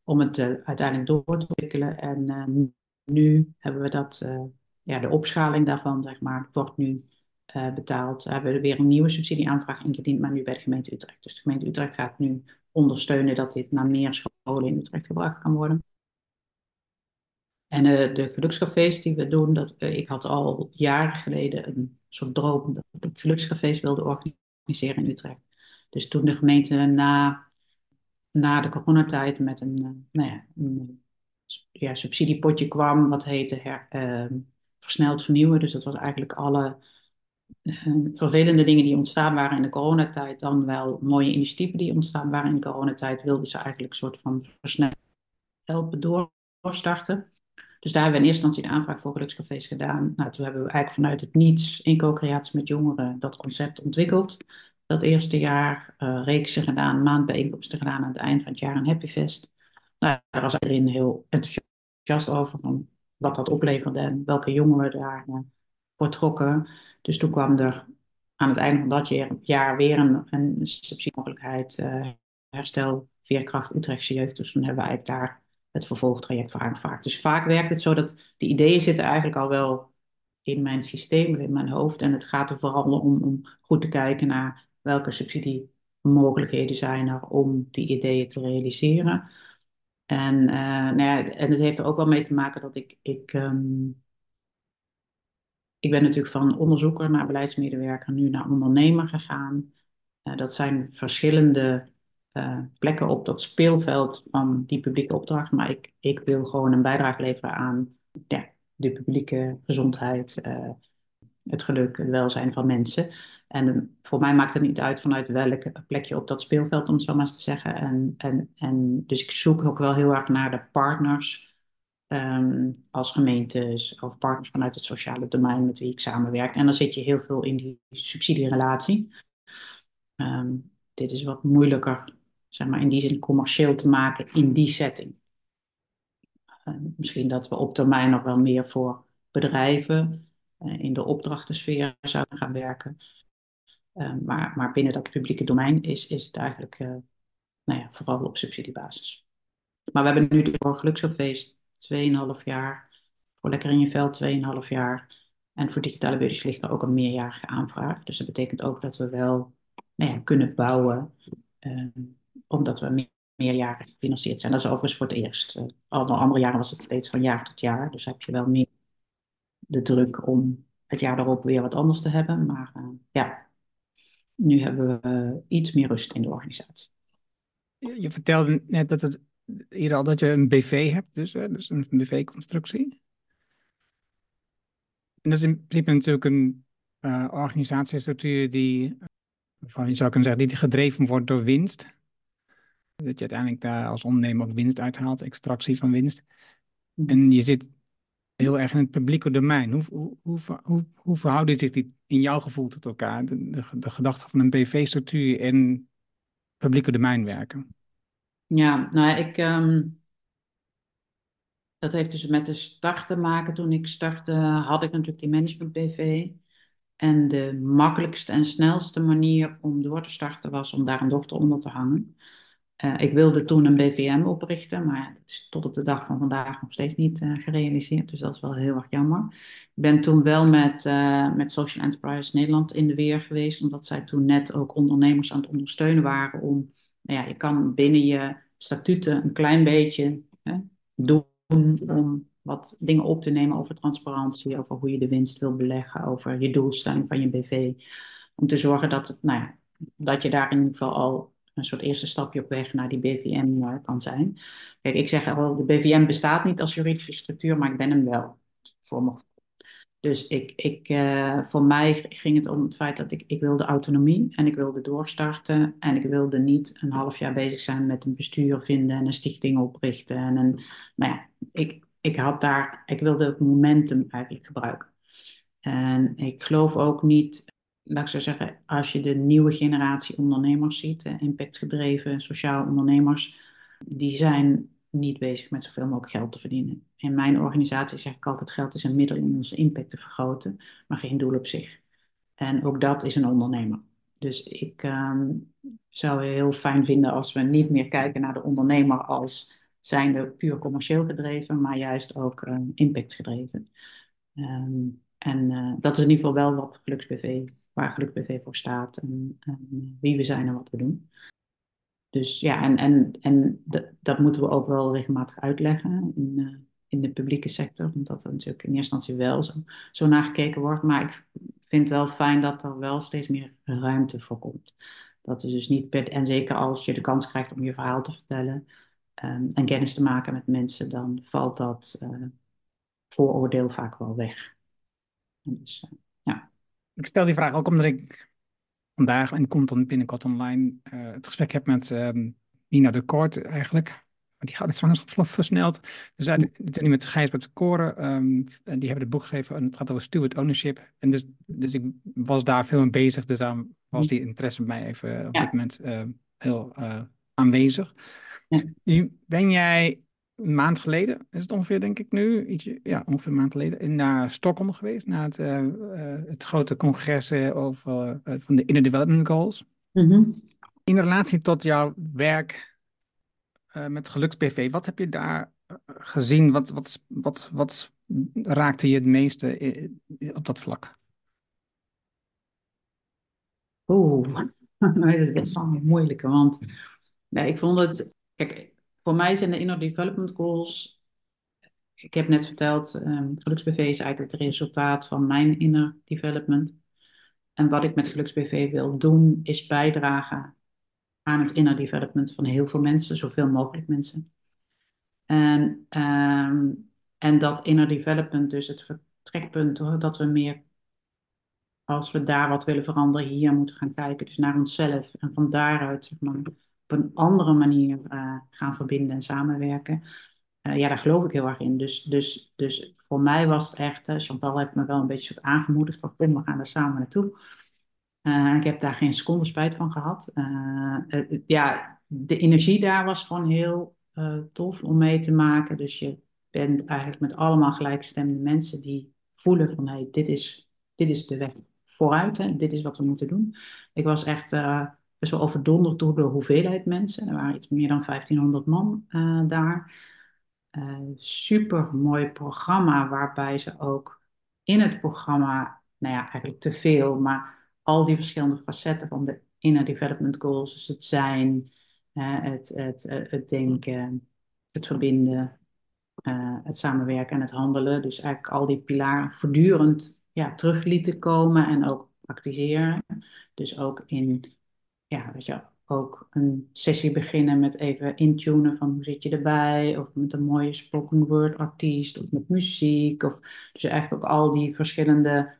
Om het uh, uiteindelijk door te ontwikkelen. En uh, nu hebben we dat, uh, ja, de opschaling daarvan, zeg maar, wordt nu uh, betaald. We hebben weer een nieuwe subsidieaanvraag ingediend, maar nu bij de gemeente Utrecht. Dus de gemeente Utrecht gaat nu ondersteunen dat dit naar meer scholen in Utrecht gebracht kan worden. En de gelukscafés die we doen, dat, ik had al jaren geleden een soort droom dat ik gelukscafés wilde organiseren in Utrecht. Dus toen de gemeente na, na de coronatijd met een, nou ja, een ja, subsidiepotje kwam, wat heette her, versneld vernieuwen. Dus dat was eigenlijk alle vervelende dingen die ontstaan waren in de coronatijd, dan wel mooie initiatieven die ontstaan waren in de coronatijd, wilden ze eigenlijk een soort van versneld helpen doorstarten. Dus daar hebben we in eerste instantie de aanvraag voor gelukscafés gedaan. Nou, toen hebben we eigenlijk vanuit het niets in co-creatie met jongeren dat concept ontwikkeld. Dat eerste jaar uh, reeksen gedaan, maandbijeenkomsten gedaan aan het eind van het jaar een Happyfest. Nou, daar was iedereen heel enthousiast over van wat dat opleverde en welke jongeren daar uh, trokken. Dus toen kwam er aan het einde van dat jaar, weer een, een subsidiemogelijkheid uh, herstel Veerkracht Utrechtse Jeugd. Dus toen hebben we eigenlijk daar het vervolgtraject voor aangevraagd. Dus vaak werkt het zo dat die ideeën zitten eigenlijk al wel in mijn systeem, in mijn hoofd. En het gaat er vooral om, om goed te kijken naar welke subsidiemogelijkheden zijn er om die ideeën te realiseren. En, uh, nou ja, en het heeft er ook wel mee te maken dat ik, ik, um, ik ben natuurlijk van onderzoeker naar beleidsmedewerker nu naar ondernemer gegaan. Uh, dat zijn verschillende uh, plekken op dat speelveld van die publieke opdracht. Maar ik, ik wil gewoon een bijdrage leveren aan de publieke gezondheid, uh, het geluk, het welzijn van mensen. En voor mij maakt het niet uit vanuit welk plekje op dat speelveld, om het zo maar eens te zeggen. En, en, en dus ik zoek ook wel heel erg naar de partners um, als gemeentes of partners vanuit het sociale domein met wie ik samenwerk. En dan zit je heel veel in die subsidierelatie. Um, dit is wat moeilijker zeg maar in die zin commercieel te maken in die setting. Uh, misschien dat we op termijn nog wel meer voor bedrijven uh, in de opdrachtensfeer zouden gaan werken. Uh, maar, maar binnen dat publieke domein is, is het eigenlijk nou ja, vooral op subsidiebasis. Maar we hebben nu voor Geluksfeest 2,5 jaar, voor Lekker in je Veld 2,5 jaar. En voor digitale buddies ligt er ook een meerjarige aanvraag. Dus dat betekent ook dat we wel nou ja, kunnen bouwen omdat we meerjarig gefinancierd zijn. Dat is overigens voor het eerst. Uh, alle andere jaren was het steeds van jaar tot jaar. Dus heb je wel meer de druk om het jaar daarop weer wat anders te hebben. Maar uh, ja, nu hebben we uh, iets meer rust in de organisatie. Je vertelde net dat, het, hier al dat je een BV hebt, dus, dus een BV-constructie. En dat is in principe natuurlijk een organisatiestructuur die, van je zou kunnen zeggen, die gedreven wordt door winst. Dat je uiteindelijk daar als ondernemer ook winst uithaalt, extractie van winst. Mhm. En je zit heel erg in het publieke domein. Hoe, hoe, hoe, hoe, hoe verhouden zich die in jouw gevoel tot elkaar? De, de, de gedachte van een BV-structuur en publieke domein werken? Ja, nou ik. Um, dat heeft dus met de start te maken. Toen ik startte, had ik natuurlijk die management BV. En de makkelijkste en snelste manier om door te starten was om daar een dochter onder te hangen. Uh, ik wilde toen een BVM oprichten, maar dat is tot op de dag van vandaag nog steeds niet uh, gerealiseerd. Dus dat is wel heel erg jammer. Ik ben toen wel met, uh, met Social Enterprise Nederland in de weer geweest, omdat zij toen net ook ondernemers aan het ondersteunen waren om, nou ja, je kan binnen je statuten een klein beetje hè, doen om wat dingen op te nemen over transparantie, over hoe je de winst wil beleggen, over je doelstelling van je BV. Om te zorgen dat, het, nou ja, dat je daar in ieder geval al een soort eerste stapje op weg naar die BVM uh, kan zijn. Kijk, ik zeg al, de BVM bestaat niet als juridische structuur, maar ik ben hem wel. Voor me. Dus ik, ik, uh, voor mij ging het om het feit dat ik, ik wilde autonomie en ik wilde doorstarten. En ik wilde niet een half jaar bezig zijn met een bestuur vinden en een stichting oprichten. En een, nou ja, ik, ik had daar, ik wilde het momentum eigenlijk gebruiken. En ik geloof ook niet laat ik zo zeggen, als je de nieuwe generatie ondernemers ziet, impactgedreven sociaal ondernemers, die zijn niet bezig met zoveel mogelijk geld te verdienen. In mijn organisatie zeg ik altijd, geld is een middel om onze impact te vergroten, maar geen doel op zich. En ook dat is een ondernemer. Dus ik um, zou heel fijn vinden als we niet meer kijken naar de ondernemer als zijnde puur commercieel gedreven, maar juist ook uh, impactgedreven. Um, en uh, dat is in ieder geval wel wat GeluksBV waar Geluk BV voor staat en, en, wie we zijn en wat we doen. Dus ja, en, en, en dat moeten we ook wel regelmatig uitleggen in, uh, in de publieke sector, omdat er natuurlijk in eerste instantie wel zo, zo naar gekeken wordt. Maar ik vind wel fijn dat er wel steeds meer ruimte voor komt. Dat is dus niet per, en zeker als je de kans krijgt om je verhaal te vertellen um, en kennis te maken met mensen, dan valt dat uh, vooroordeel vaak wel weg. Ik stel die vraag ook omdat ik vandaag, en komt dan binnenkort online, uh, het gesprek heb met uh, Nina de Kort eigenlijk. die gouden zwangerschap versneld. Dus uit, het is nu met Gijsbert Koren, um, die hebben het boek gegeven en het gaat over steward ownership. En dus, dus ik was daar veel mee bezig, dus daarom was die interesse bij mij even op dit moment uh, heel uh, aanwezig. Ja. Nu ben jij een maand geleden, is het ongeveer denk ik nu, ietsje, ja, ongeveer een maand geleden, naar Stockholm geweest, naar het, uh, het grote congres over, van de Inner Development Goals. Mm -hmm. In relatie tot jouw werk uh, met geluksbv, wat heb je daar gezien? Wat, wat, wat, wat raakte je het meeste op dat vlak? Oeh, dat is best wel een moeilijke, want nee, ik vond het, kijk, voor mij zijn de inner development goals, ik heb net verteld, um, geluksbv is eigenlijk het resultaat van mijn inner development. En wat ik met geluksbv wil doen, is bijdragen aan het inner development van heel veel mensen, zoveel mogelijk mensen. En, um, en dat inner development, dus het vertrekpunt, hoor, dat we meer, als we daar wat willen veranderen, hier moeten gaan kijken, dus naar onszelf. En van daaruit, zeg maar, op een andere manier uh, gaan verbinden en samenwerken. Uh, ja, daar geloof ik heel erg in. Dus, dus, dus voor mij was het echt, uh, Chantal heeft me wel een beetje soort aangemoedigd, van kom, we gaan er samen naartoe. Ik heb daar geen seconde spijt van gehad. Ja, de energie daar was gewoon heel tof om mee te maken. Dus je bent eigenlijk met allemaal gelijkgestemde mensen die voelen van hey, dit is, dit is de weg vooruit. Hè? Dit is wat we moeten doen. Ik was echt best wel overdonderd door de hoeveelheid mensen. Er waren iets meer dan 1500 man daar. super mooi programma waarbij ze ook in het programma, nou ja, eigenlijk te veel, maar al die verschillende facetten van de inner development goals. Dus het zijn, het, het, het, denken, het verbinden, uh, het samenwerken en het handelen. Dus eigenlijk al die pilaren voortdurend ja, terug lieten komen en ook praktiseren. Dus ook in, ja, weet je, ook een sessie beginnen met even intunen van hoe zit je erbij. Of met een mooie spoken word artiest of met muziek. Of, dus eigenlijk ook al die verschillende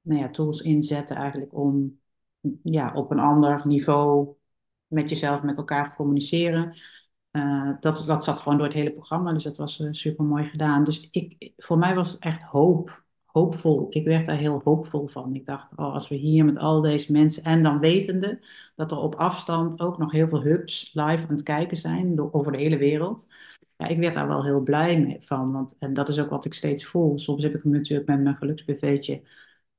nou ja, tools inzetten eigenlijk om ja, op een ander niveau met jezelf, met elkaar te communiceren. Uh, dat, dat zat gewoon door het hele programma, dus dat was uh, super mooi gedaan. Dus ik, voor mij was het echt hoop, hoopvol. Ik werd daar heel hoopvol van. Ik dacht, oh, als we hier met al deze mensen en dan wetende dat er op afstand ook nog heel veel hubs live aan het kijken zijn door, over de hele wereld. Ja, ik werd daar wel heel blij mee van, want en dat is ook wat ik steeds voel. Soms heb ik hem natuurlijk met mijn geluksbv'tje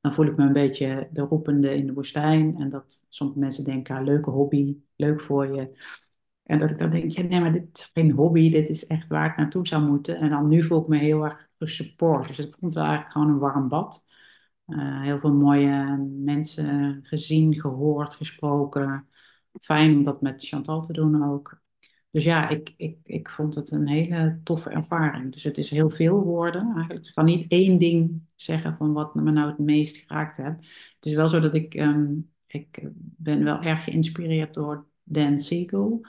dan voel ik me een beetje de roepende in de woestijn. En dat sommige mensen denken, leuke hobby, leuk voor je. En dat ik dan denk, ja, nee, maar dit is geen hobby, dit is echt waar ik naartoe zou moeten. En dan nu voel ik me heel erg gesupport. Dus ik vond het eigenlijk gewoon een warm bad. Uh, heel veel mooie mensen gezien, gehoord, gesproken. Fijn om dat met Chantal te doen ook. Dus ja, ik, ik, ik vond het een hele toffe ervaring. Dus het is heel veel woorden eigenlijk. Ik kan niet één ding zeggen van wat me nou het meest geraakt heeft. Het is wel zo dat ik, um, ik ben wel erg geïnspireerd door Dan Siegel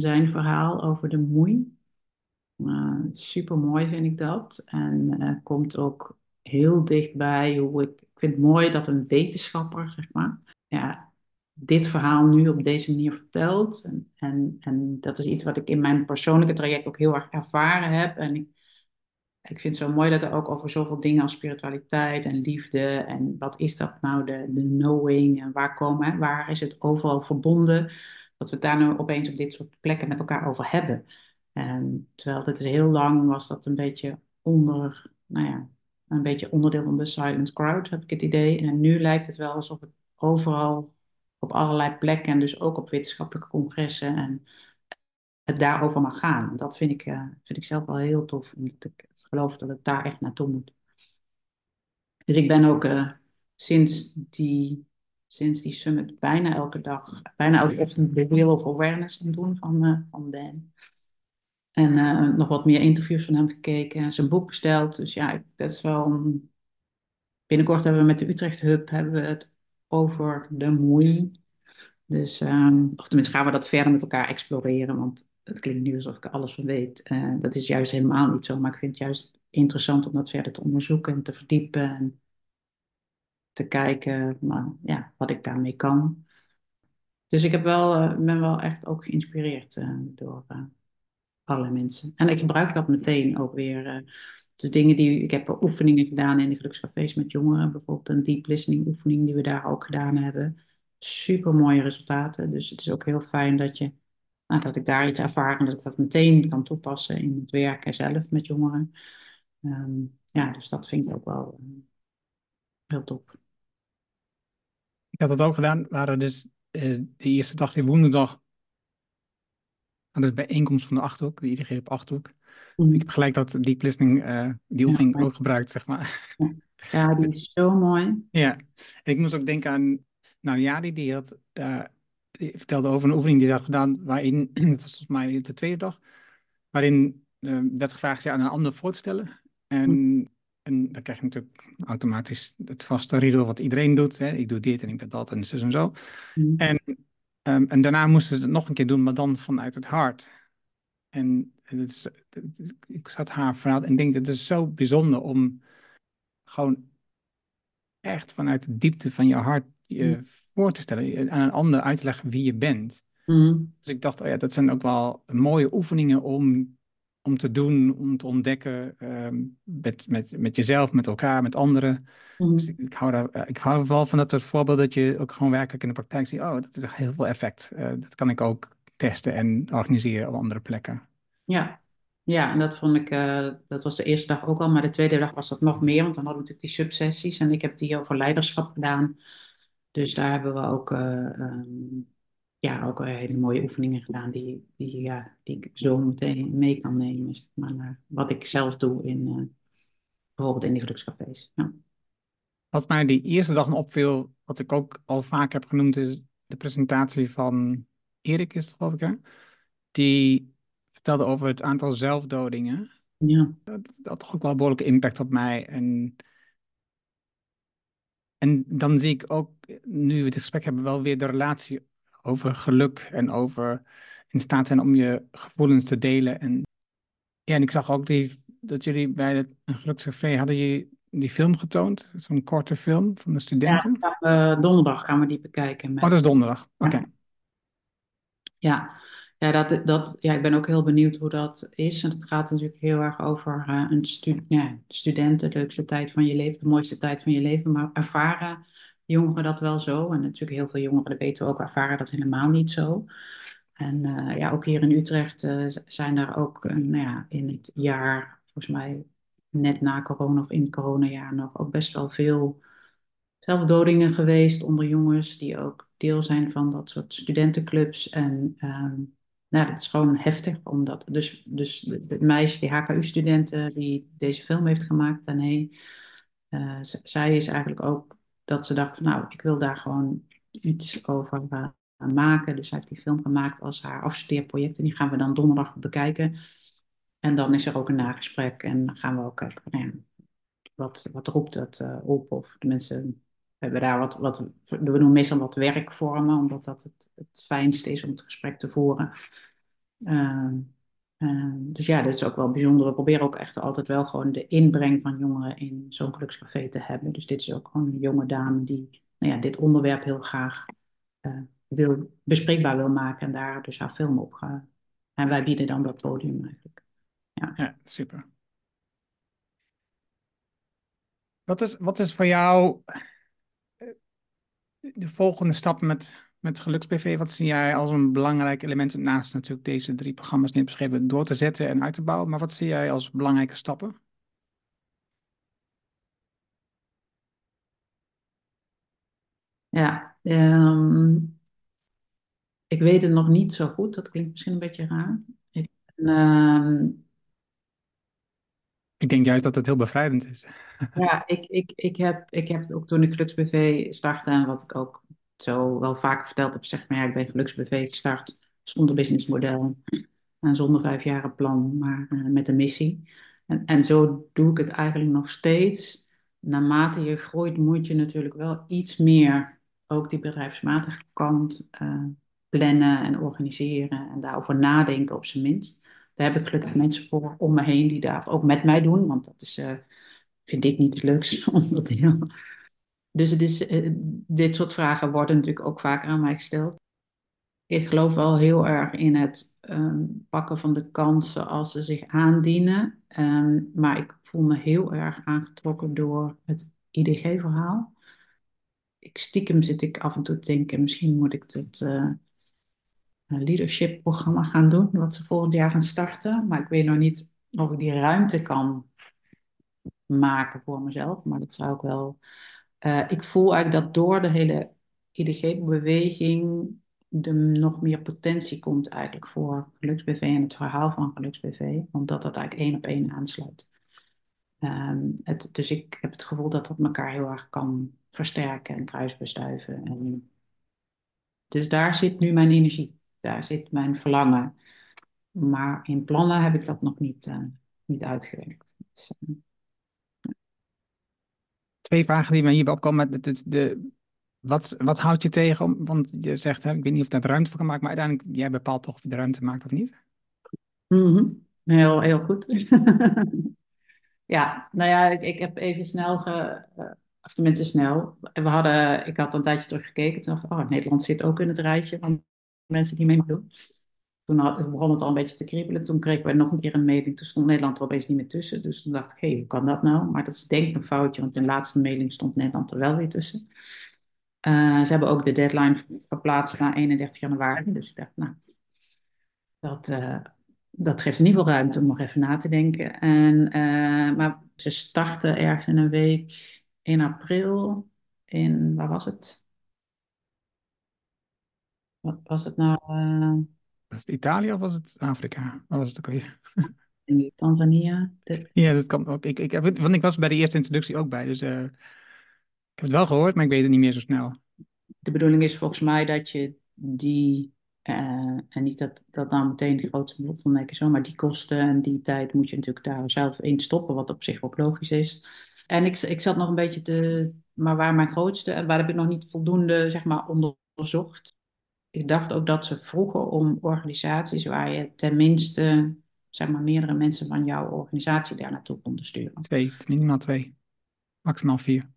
zijn verhaal over de moei. Uh, super mooi vind ik dat. En uh, komt ook heel dichtbij hoe ik, ik vind het mooi dat een wetenschapper, zeg maar, ja, dit verhaal nu op deze manier vertelt. En, en, en dat is iets wat ik in mijn persoonlijke traject ook heel erg ervaren heb. En ik, ik vind het zo mooi dat er ook over zoveel dingen als spiritualiteit en liefde en wat is dat nou, de, de knowing en waar komen, waar is het overal verbonden, dat we het daar nu opeens op dit soort plekken met elkaar over hebben. En terwijl het is heel lang was dat een beetje onder, nou ja, een beetje onderdeel van de silent crowd, heb ik het idee. En nu lijkt het wel alsof het overal op allerlei plekken en dus ook op wetenschappelijke congressen en het daarover mag gaan. Dat vind ik, uh, vind ik zelf wel heel tof, omdat ik geloof dat het daar echt naartoe moet. Dus ik ben ook uh, sinds, die, sinds die summit bijna elke dag, bijna elke ochtend de Wheel of Awareness aan doen van, uh, van Dan. En nog wat meer interviews van hem gekeken, zijn boek besteld. Dus ja, dat is wel. Binnenkort hebben we met de Utrecht Hub hebben we het over de moei. Dus, um, of tenminste gaan we dat verder met elkaar exploreren, want het klinkt nu alsof ik er alles van weet. Uh, dat is juist helemaal niet zo, maar ik vind het juist interessant om dat verder te onderzoeken en te verdiepen en te kijken maar, ja, wat ik daarmee kan. Dus ik heb wel, uh, ben wel echt ook geïnspireerd uh, door, alle mensen. En ik gebruik dat meteen ook weer. eh, de dingen die ik heb oefeningen gedaan in de gelukscafés met jongeren, bijvoorbeeld een deep listening oefening die we daar ook gedaan hebben. Super mooie resultaten. Dus het is ook heel fijn dat je, nou, dat ik daar iets ervaar en dat ik dat meteen kan toepassen in het werken zelf met jongeren. Ehm, ja, dus dat vind ik ook wel eh, heel tof. Ik had dat ook gedaan. We hadden dus eh, de eerste dag, die woensdag, hadden we bijeenkomst van de Achterhoek, de IDG op Achterhoek. Mhm. Ik heb gelijk dat deep listening, eh, die Ja, oefening ook gebruikt, zeg maar. Ja, die is zo mooi. Ja, en ik moest ook denken aan, nou Jari, die had, eh, die vertelde over een oefening die hij had gedaan, waarin, dat was volgens mij de tweede dag, waarin eh, werd gevraagd je aan een ander voor te stellen. En, en dan krijg je natuurlijk automatisch het vaste riedel wat iedereen doet. Hè? Ik doe dit en ik ben dat en zus en zo. Mhm. En, ehm, en daarna moesten ze het nog een keer doen, maar dan vanuit het hart. En het is, het is- ik zat haar verhaal en denk, het is zo bijzonder om gewoon echt vanuit de diepte van je hart je Mhm. voor te stellen, aan een ander uit te leggen wie je bent. Mhm. Dus ik dacht, oh ja, dat zijn ook wel mooie oefeningen om, om te doen, om te ontdekken ehm, met, met, met jezelf, met elkaar, met anderen. Dus Mhm. ik, ik hou daar, eh, ik hou wel van dat soort voorbeelden dat je ook gewoon werkelijk in de praktijk ziet, oh, dat is heel veel effect. Eh, dat kan ik ook testen en organiseren op andere plekken. Ja. Ja, en dat vond ik, eh, dat was de eerste dag ook al, maar de tweede dag was dat nog meer, want dan hadden we natuurlijk die subsessies en ik heb die over leiderschap gedaan. Dus daar hebben we ook, eh, ehm, ja, ook hele mooie oefeningen gedaan die, die, ja, die ik zo meteen mee kan nemen, zeg maar, naar wat ik zelf doe in, eh, bijvoorbeeld in die gelukscafés. Ja. Wat mij die eerste dag opviel, wat ik ook al vaak heb genoemd, is de presentatie van Erik, is het geloof ik, hè? Die vertelde over het aantal zelfdodingen. Ja. Dat had toch ook wel een behoorlijke impact op mij. En, en dan zie ik ook, nu we dit gesprek hebben, wel weer de relatie over geluk en over in staat zijn om je gevoelens te delen. En, ja, en ik zag ook die, dat jullie bij het gelukscafé hadden je die film getoond, zo'n korte film van de Ja, studenten. gaan we- donderdag gaan we die bekijken Oh, met dat is donderdag. Oké. Ja. Ja, ja, dat, dat, ja, ik ben ook heel benieuwd hoe dat is. En het gaat natuurlijk heel erg over eh, een stu ja, student, de leukste tijd van je leven, de mooiste tijd van je leven. Maar ervaren jongeren dat wel zo? En natuurlijk heel veel jongeren, weten we ook, ervaren dat helemaal niet zo. En eh, ja, ook hier in Utrecht eh, zijn er ook eh, nou ja, in het jaar, volgens mij net na corona of in het coronajaar nog, ook best wel veel zelfdodingen geweest onder jongens die ook deel zijn van dat soort studentenclubs. En ehm, nou, dat is gewoon heftig, omdat dus, dus het meisje, die HKU-student die deze film heeft gemaakt, Dané, zij is eigenlijk ook dat ze dacht, van, nou, ik wil daar gewoon iets over eh, maken. Dus zij heeft die film gemaakt als haar afstudeerproject en die gaan we dan donderdag bekijken. En dan is er ook een nagesprek en dan gaan we ook kijken, nou wat, wat roept dat eh, op? Of de mensen hebben daar wat, wat, we doen meestal wat werkvormen, omdat dat het, het fijnste is om het gesprek te voeren. Ehm, ehm, dus ja, dat is ook wel bijzonder. We proberen ook echt altijd wel gewoon de inbreng van jongeren in zo'n gelukscafé te hebben. Dus dit is ook gewoon een jonge dame die nou ja, dit onderwerp heel graag eh, wil, bespreekbaar wil maken en daar dus haar film op gaat. En wij bieden dan dat podium eigenlijk. Ja. Ja, super. Wat is, wat is voor jou eh, de volgende stap met, met GeluksBV? Wat zie jij als een belangrijk element naast natuurlijk deze drie programma's die beschreven door te zetten en uit te bouwen? Maar wat zie jij als belangrijke stappen? Ja, ehm, ik weet het nog niet zo goed. Dat klinkt misschien een beetje raar. Ik, ehm, Ik denk juist dat het heel bevrijdend is. ja, ik, ik, ik, heb, ik heb het ook toen ik GeluksBV startte en wat ik ook zo wel vaker verteld heb, zeg maar, ja, ik ben GeluksBV gestart zonder businessmodel en zonder vijfjaren plan, maar eh, met een missie. En, en zo doe ik het eigenlijk nog steeds. Naarmate je groeit, moet je natuurlijk wel iets meer ook die bedrijfsmatige kant eh, plannen en organiseren en daarover nadenken op zijn minst. Daar heb ik gelukkig mensen voor om me heen die daar ook met mij doen, want dat is, eh, vind ik niet het leukste onderdeel. Dus eh, dit soort vragen worden natuurlijk ook vaker aan mij gesteld. Ik geloof wel heel erg in het ehm, pakken van de kansen als ze zich aandienen. Ehm, maar ik voel me heel erg aangetrokken door het IDG-verhaal. Ik stiekem zit ik af en toe te denken, misschien moet ik het uh, leadership-programma gaan doen, wat ze volgend jaar gaan starten. Maar ik weet nog niet of ik die ruimte kan maken voor mezelf. Maar dat zou ik wel. Uh, ik voel eigenlijk dat door de hele IDG-beweging er nog meer potentie komt eigenlijk voor GeluksBV en het verhaal van GeluksBV, omdat dat eigenlijk één op één aansluit. Um, het, dus ik heb het gevoel dat dat elkaar heel erg kan versterken en kruisbestuiven. En dus daar zit nu mijn energie, daar zit mijn verlangen. Maar in plannen heb ik dat nog niet, uh, niet uitgewerkt. Dus, uh, Twee vragen die mij hierbij opkomen. De, de, wat, wat houdt je tegen? Om, want je zegt, hè, ik weet niet of dat ruimte voor kan maken, maar uiteindelijk, jij bepaalt toch of je de ruimte maakt of niet? -hmm. Heel, heel goed. ja, nou ja, ik, ik heb even snel, ge, uh, of tenminste snel, we hadden, ik had een tijdje teruggekeken, toen dacht oh, Nederland zit ook in het rijtje van mensen die mee doen. Toen had, begon het al een beetje te kriebelen. Toen kregen we nog een keer een melding. Toen stond Nederland er opeens niet meer tussen. Dus toen dacht ik, hé, hey, hoe kan dat nou? Maar dat is denk ik een foutje, want in de laatste mailing stond Nederland er wel weer tussen. Uh, ze hebben ook de deadline verplaatst naar 31 januari. Dus ik dacht, nou, dat, uh, dat geeft in ieder geval ruimte om nog even na te denken. En, uh, maar ze starten ergens in een week in april. In, waar was het? Wat was het nou? Was het Italië of was het Afrika? Wat was het ook Tanzania. Dit. Ja, dat kan ook. Ik, ik heb, want ik was bij de eerste introductie ook bij. Dus ik heb het wel gehoord, maar ik weet het niet meer zo snel. De bedoeling is volgens mij dat je die, uh, en niet dat dat dan meteen de grootste van zo, maar die kosten en die tijd moet je natuurlijk daar zelf in stoppen, wat op zich ook logisch is. En ik, ik zat nog een beetje te, maar waar mijn grootste, en waar heb ik nog niet voldoende, zeg maar, onderzocht. Ik dacht ook dat ze vroegen om organisaties waar je tenminste, zeg maar, meerdere mensen van jouw organisatie daar naartoe konden sturen. Twee, minimaal twee, maximaal vier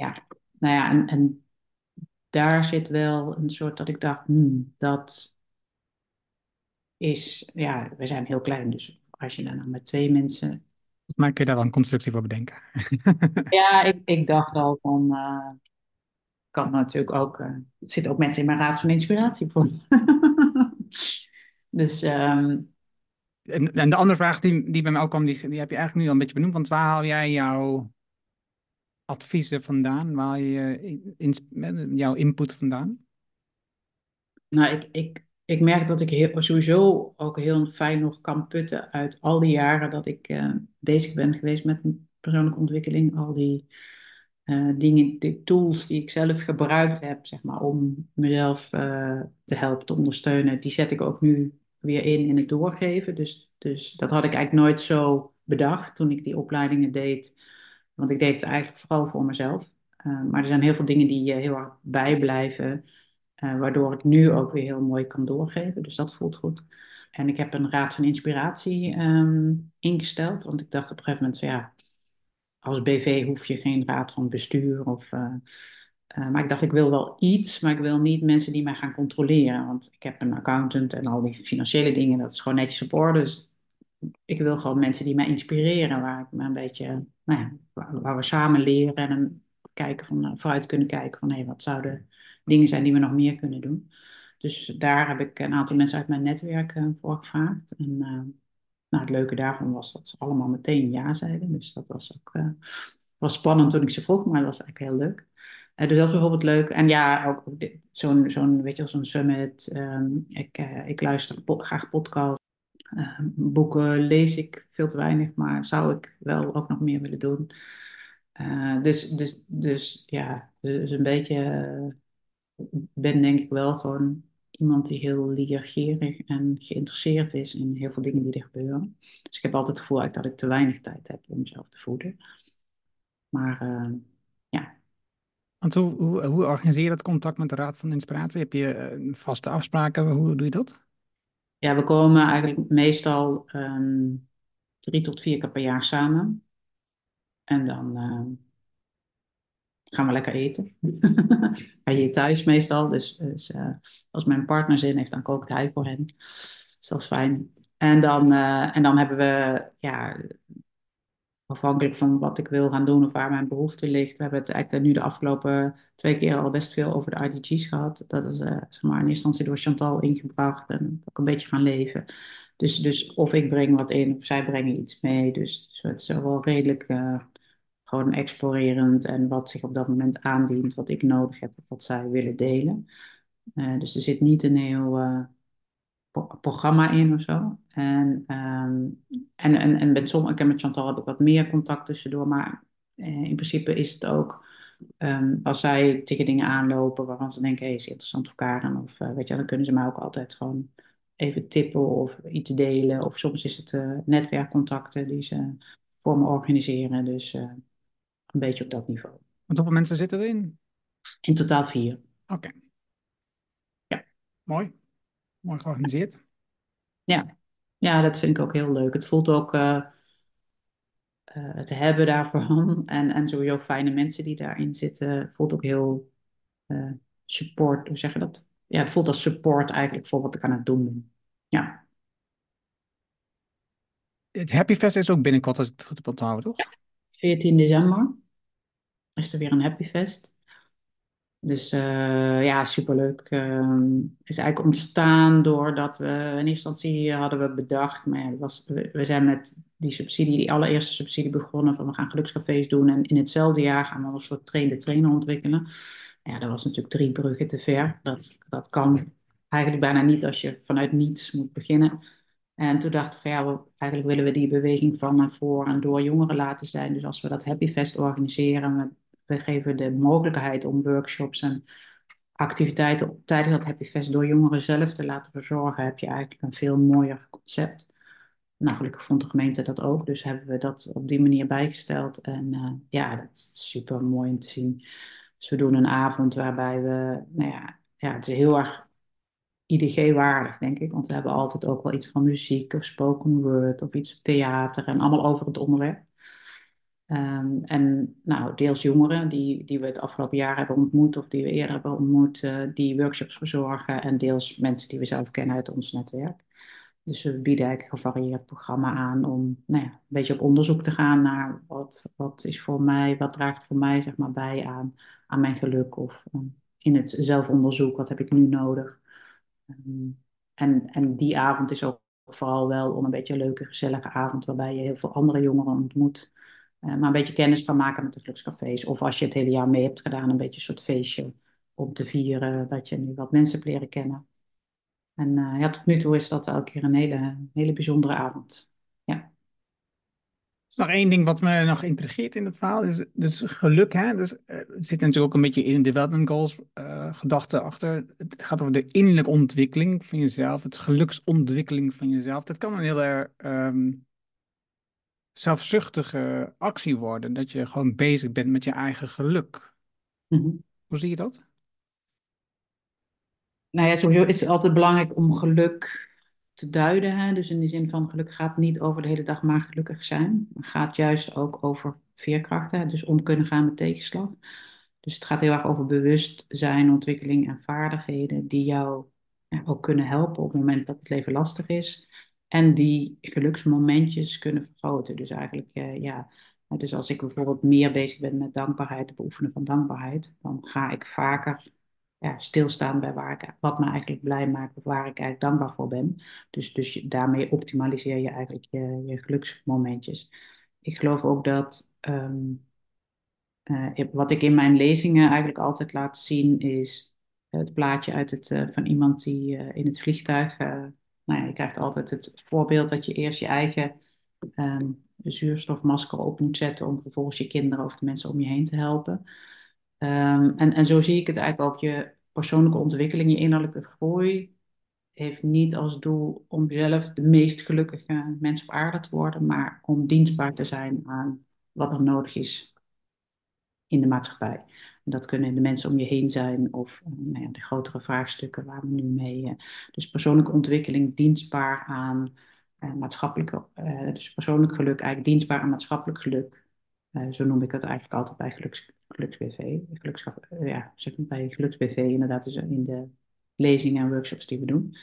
ja, nou ja, en, en daar zit wel een soort dat ik dacht, hmm, dat is, ja, we zijn heel klein, dus als je dan nou met twee mensen. Maar kun je daar wel een constructie voor bedenken? ja, ik, ik dacht al van, uh, kan natuurlijk ook, uh, er zitten ook mensen in mijn raad van inspiratie voor. dus. Um, en, en, de andere vraag die, die bij mij ook kwam, die, die heb je eigenlijk nu al een beetje benoemd, want waar haal jij jouw adviezen vandaan? Waar je in, jouw input vandaan? Nou, ik, ik, ik merk dat ik heel, sowieso ook heel fijn nog kan putten uit al die jaren dat ik uh, bezig ben geweest met persoonlijke ontwikkeling. Al die uh, dingen, die tools die ik zelf gebruikt heb, zeg maar, om mezelf uh, te helpen, te ondersteunen, die zet ik ook nu weer in in het doorgeven. Dus, dus dat had ik eigenlijk nooit zo bedacht toen ik die opleidingen deed want ik deed het eigenlijk vooral voor mezelf. Uh, maar er zijn heel veel dingen die heel erg bijblijven, waardoor ik nu ook weer heel mooi kan doorgeven. Dus dat voelt goed. En ik heb een raad van inspiratie um, ingesteld, want ik dacht op een gegeven moment van ja, als BV hoef je geen raad van bestuur of. maar ik dacht, ik wil wel iets, maar ik wil niet mensen die mij gaan controleren. Want ik heb een accountant en al die financiële dingen, dat is gewoon netjes op orde. Dus ik wil gewoon mensen die mij inspireren, waar ik me een beetje, nou ja, waar, we samen leren en kijken van, uh, vooruit kunnen kijken van hé, hey, wat zouden dingen zijn die we nog meer kunnen doen. Dus daar heb ik een aantal mensen uit mijn netwerk voor gevraagd. En nou, het leuke daarvan was dat ze allemaal meteen ja zeiden. Dus dat was ook was spannend toen ik ze vroeg, maar dat was eigenlijk heel leuk. dus dat is bijvoorbeeld leuk. En ja, ook zo'n, zo'n weet je, zo'n summit. Um, ik, ik luister graag podcasts. Uh, boeken lees ik veel te weinig, maar zou ik wel ook nog meer willen doen. Uh, dus, dus, dus ja, dus een beetje uh, ben denk ik wel gewoon iemand die heel leergierig en geïnteresseerd is in heel veel dingen die er gebeuren. Dus ik heb altijd het gevoel dat ik te weinig tijd heb om mezelf te voeden. Maar ja. Want hoe, hoe, hoe organiseer je dat contact met de Raad van Inspiratie? Heb je vaste afspraken? Hoe doe je dat? Ja, we komen eigenlijk meestal um, drie tot vier keer per jaar samen. En dan uh, gaan we lekker eten. Hij hier thuis meestal. Dus, dus uh, als mijn partner zin heeft, dan kookt hij voor hen. Dus dat is fijn. En dan, eh, en dan hebben we, ja, afhankelijk van wat ik wil gaan doen of waar mijn behoefte ligt. We hebben het eigenlijk nu de afgelopen twee keer al best veel over de IDG's gehad. Dat is uh, zeg maar in eerste instantie door Chantal ingebracht en ook een beetje gaan leven. Dus, dus of ik breng wat in of zij brengen iets mee. Dus, dus het is wel redelijk gewoon explorerend en wat zich op dat moment aandient, wat ik nodig heb of wat zij willen delen. Uh, dus er zit niet een heel programma in of zo. En, um, en, en, en met sommige, met Chantal heb ik wat meer contact tussendoor, maar eh, in principe is het ook um, als zij tegen dingen aanlopen waarvan ze denken, hé, hey, is interessant voor Karen, of weet je, dan kunnen ze mij ook altijd gewoon even tippen of iets delen. Of soms is het netwerkcontacten die ze voor me organiseren. Dus een beetje op dat niveau. Want hoeveel mensen zitten erin? In totaal vier. Oké. Okay. Ja. Mooi. Mooi georganiseerd. Ja. ja, dat vind ik ook heel leuk. Het voelt ook uh, uh, het hebben daarvan en, en sowieso fijne mensen die daarin zitten. voelt ook heel uh, support, hoe zeg je dat? Ja, het voelt als support eigenlijk voor wat ik aan het doen ben. Ja. Het Happy Fest is ook binnenkort, als ik het goed heb onthouden, toch? Ja. 14 december is er weer een Happy Fest. Dus uh, ja, superleuk. Uh, is eigenlijk ontstaan doordat we in eerste instantie hadden we bedacht, maar was, we, zijn met die subsidie, die allereerste subsidie begonnen van we gaan gelukscafés doen en in hetzelfde jaar gaan we een soort trainde trainer ontwikkelen. Ja, dat was natuurlijk drie bruggen te ver. Dat, dat kan eigenlijk bijna niet als je vanuit niets moet beginnen. En toen dachten we ja, we, eigenlijk willen we die beweging van en voor en door jongeren laten zijn. Dus als we dat Happy Fest organiseren, we geven de mogelijkheid om workshops en activiteiten tijdens dat Happy Fest door jongeren zelf te laten verzorgen, heb je eigenlijk een veel mooier concept. Nou, gelukkig vond de gemeente dat ook, dus hebben we dat op die manier bijgesteld. En uh, ja, dat is super mooi om te zien. Dus we doen een avond waarbij we, nou ja, ja het is heel erg IDG-waardig, denk ik. Want we hebben altijd ook wel iets van muziek of spoken word of iets theater en allemaal over het onderwerp. Um, en nou, deels jongeren die, die we het afgelopen jaar hebben ontmoet of die we eerder hebben ontmoet, uh, die workshops verzorgen. En deels mensen die we zelf kennen uit ons netwerk. Dus we bieden eigenlijk een gevarieerd programma aan om nou ja, een beetje op onderzoek te gaan naar wat, wat is voor mij, wat draagt voor mij zeg maar, bij aan, aan mijn geluk. Of um, in het zelfonderzoek, wat heb ik nu nodig. Um, en, en die avond is ook vooral wel om een beetje een leuke, gezellige avond waarbij je heel veel andere jongeren ontmoet. Uh, maar een beetje kennis van maken met de gelukscafés. Of als je het hele jaar mee hebt gedaan, een beetje een soort feestje om te vieren dat je nu wat mensen hebt leren kennen. En uh, ja, tot nu toe is dat elke keer een hele, hele bijzondere avond. Is nog één ding wat me nog intrigeert in het verhaal. Is dus geluk. Hè? Dus, uh, het zit natuurlijk ook een beetje in development goals uh, gedachte achter. Het gaat over de innerlijke ontwikkeling van jezelf. Het geluksontwikkeling van jezelf. Dat kan een heel erg um, zelfzuchtige actie worden. Dat je gewoon bezig bent met je eigen geluk. Mm -hmm. Hoe zie je dat? Nou ja, sowieso is het altijd belangrijk om geluk te duiden. Hè? Dus in de zin van geluk gaat niet over de hele dag maar gelukkig zijn. Het gaat juist ook over veerkracht. Hè? Dus om kunnen gaan met tegenslag. Dus het gaat heel erg over bewustzijn, ontwikkeling en vaardigheden die jou ook kunnen helpen op het moment dat het leven lastig is. En die geluksmomentjes kunnen vergroten. Dus eigenlijk, uh, ja, dus als ik bijvoorbeeld meer bezig ben met dankbaarheid, het beoefenen van dankbaarheid, dan ga ik vaker ja, stilstaan bij waar ik, wat me eigenlijk blij maakt waar ik eigenlijk dankbaar voor ben. Dus, dus daarmee optimaliseer je eigenlijk je, je geluksmomentjes. Ik geloof ook dat um, uh, wat ik in mijn lezingen eigenlijk altijd laat zien is het plaatje uit het, uh, van iemand die uh, in het vliegtuig nou ja, je krijgt altijd het voorbeeld dat je eerst je eigen um, zuurstofmasker op moet zetten om vervolgens je kinderen of de mensen om je heen te helpen. Um, en, en zo zie ik het eigenlijk ook. Je persoonlijke ontwikkeling, je innerlijke groei heeft niet als doel om zelf de meest gelukkige mens op aarde te worden, maar om dienstbaar te zijn aan wat er nodig is in de maatschappij. Dat kunnen de mensen om je heen zijn of eh, nou ja, de grotere vraagstukken waar we nu mee. Uh, dus persoonlijke ontwikkeling dienstbaar aan uh, maatschappelijk, dus persoonlijk geluk eigenlijk dienstbaar aan maatschappelijk geluk. Zo noem ik het eigenlijk altijd bij geluks, geluksbv. Gelukschap, ja, bij geluksbv inderdaad dus in de lezingen en workshops die we doen.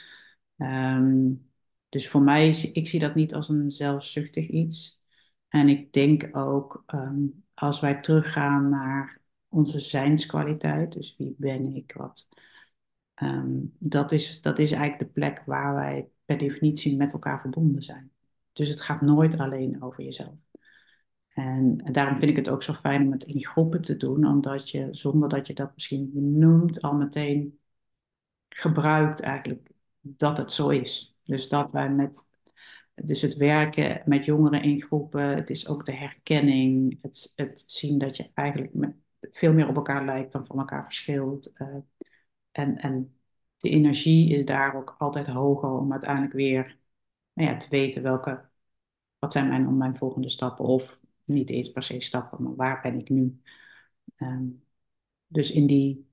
Um, Dus voor mij, ik zie dat niet als een zelfzuchtig iets. En ik denk ook, ehm, als wij teruggaan naar onze zijnskwaliteit, dus wie ben ik, wat, ehm, dat is, dat is eigenlijk de plek waar wij per definitie met elkaar verbonden zijn. Dus het gaat nooit alleen over jezelf. En daarom vind ik het ook zo fijn om het in groepen te doen, omdat je, zonder dat je dat misschien benoemt, al meteen gebruikt eigenlijk dat het zo is. Dus dat wij met, dus het werken met jongeren in groepen, het is ook de herkenning, het, het zien dat je eigenlijk veel meer op elkaar lijkt dan van elkaar verschilt. Uh, en, en de energie is daar ook altijd hoger om uiteindelijk weer nou ja, te weten welke, wat zijn mijn, mijn volgende stappen of niet eens per se stappen, maar waar ben ik nu? Um, dus in die,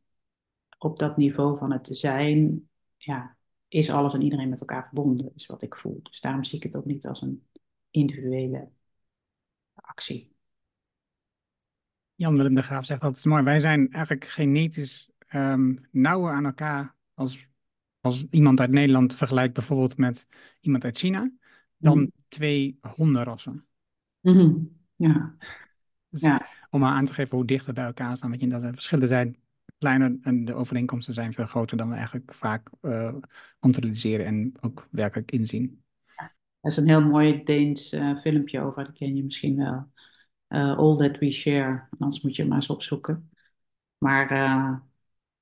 op dat niveau van het te zijn, ja, is alles en iedereen met elkaar verbonden, is wat ik voel. Dus daarom zie ik het ook niet als een individuele actie. Jan Willem de Graaf zegt dat is mooi. Wij zijn eigenlijk genetisch um, nauwer aan elkaar als, als iemand uit Nederland vergelijkt bijvoorbeeld met iemand uit China, dan mm. twee hondenrassen. Mm -hmm. Ja. Dus ja. Om maar aan te geven hoe dicht we bij elkaar staan. Weet je, dat er verschillen zijn kleiner en de overeenkomsten zijn veel groter dan we eigenlijk vaak uh, realiseren en ook werkelijk inzien. Er is een heel mooi Deens uh, filmpje over, dat ken je misschien wel. Uh, All That We Share, anders moet je maar eens opzoeken. Maar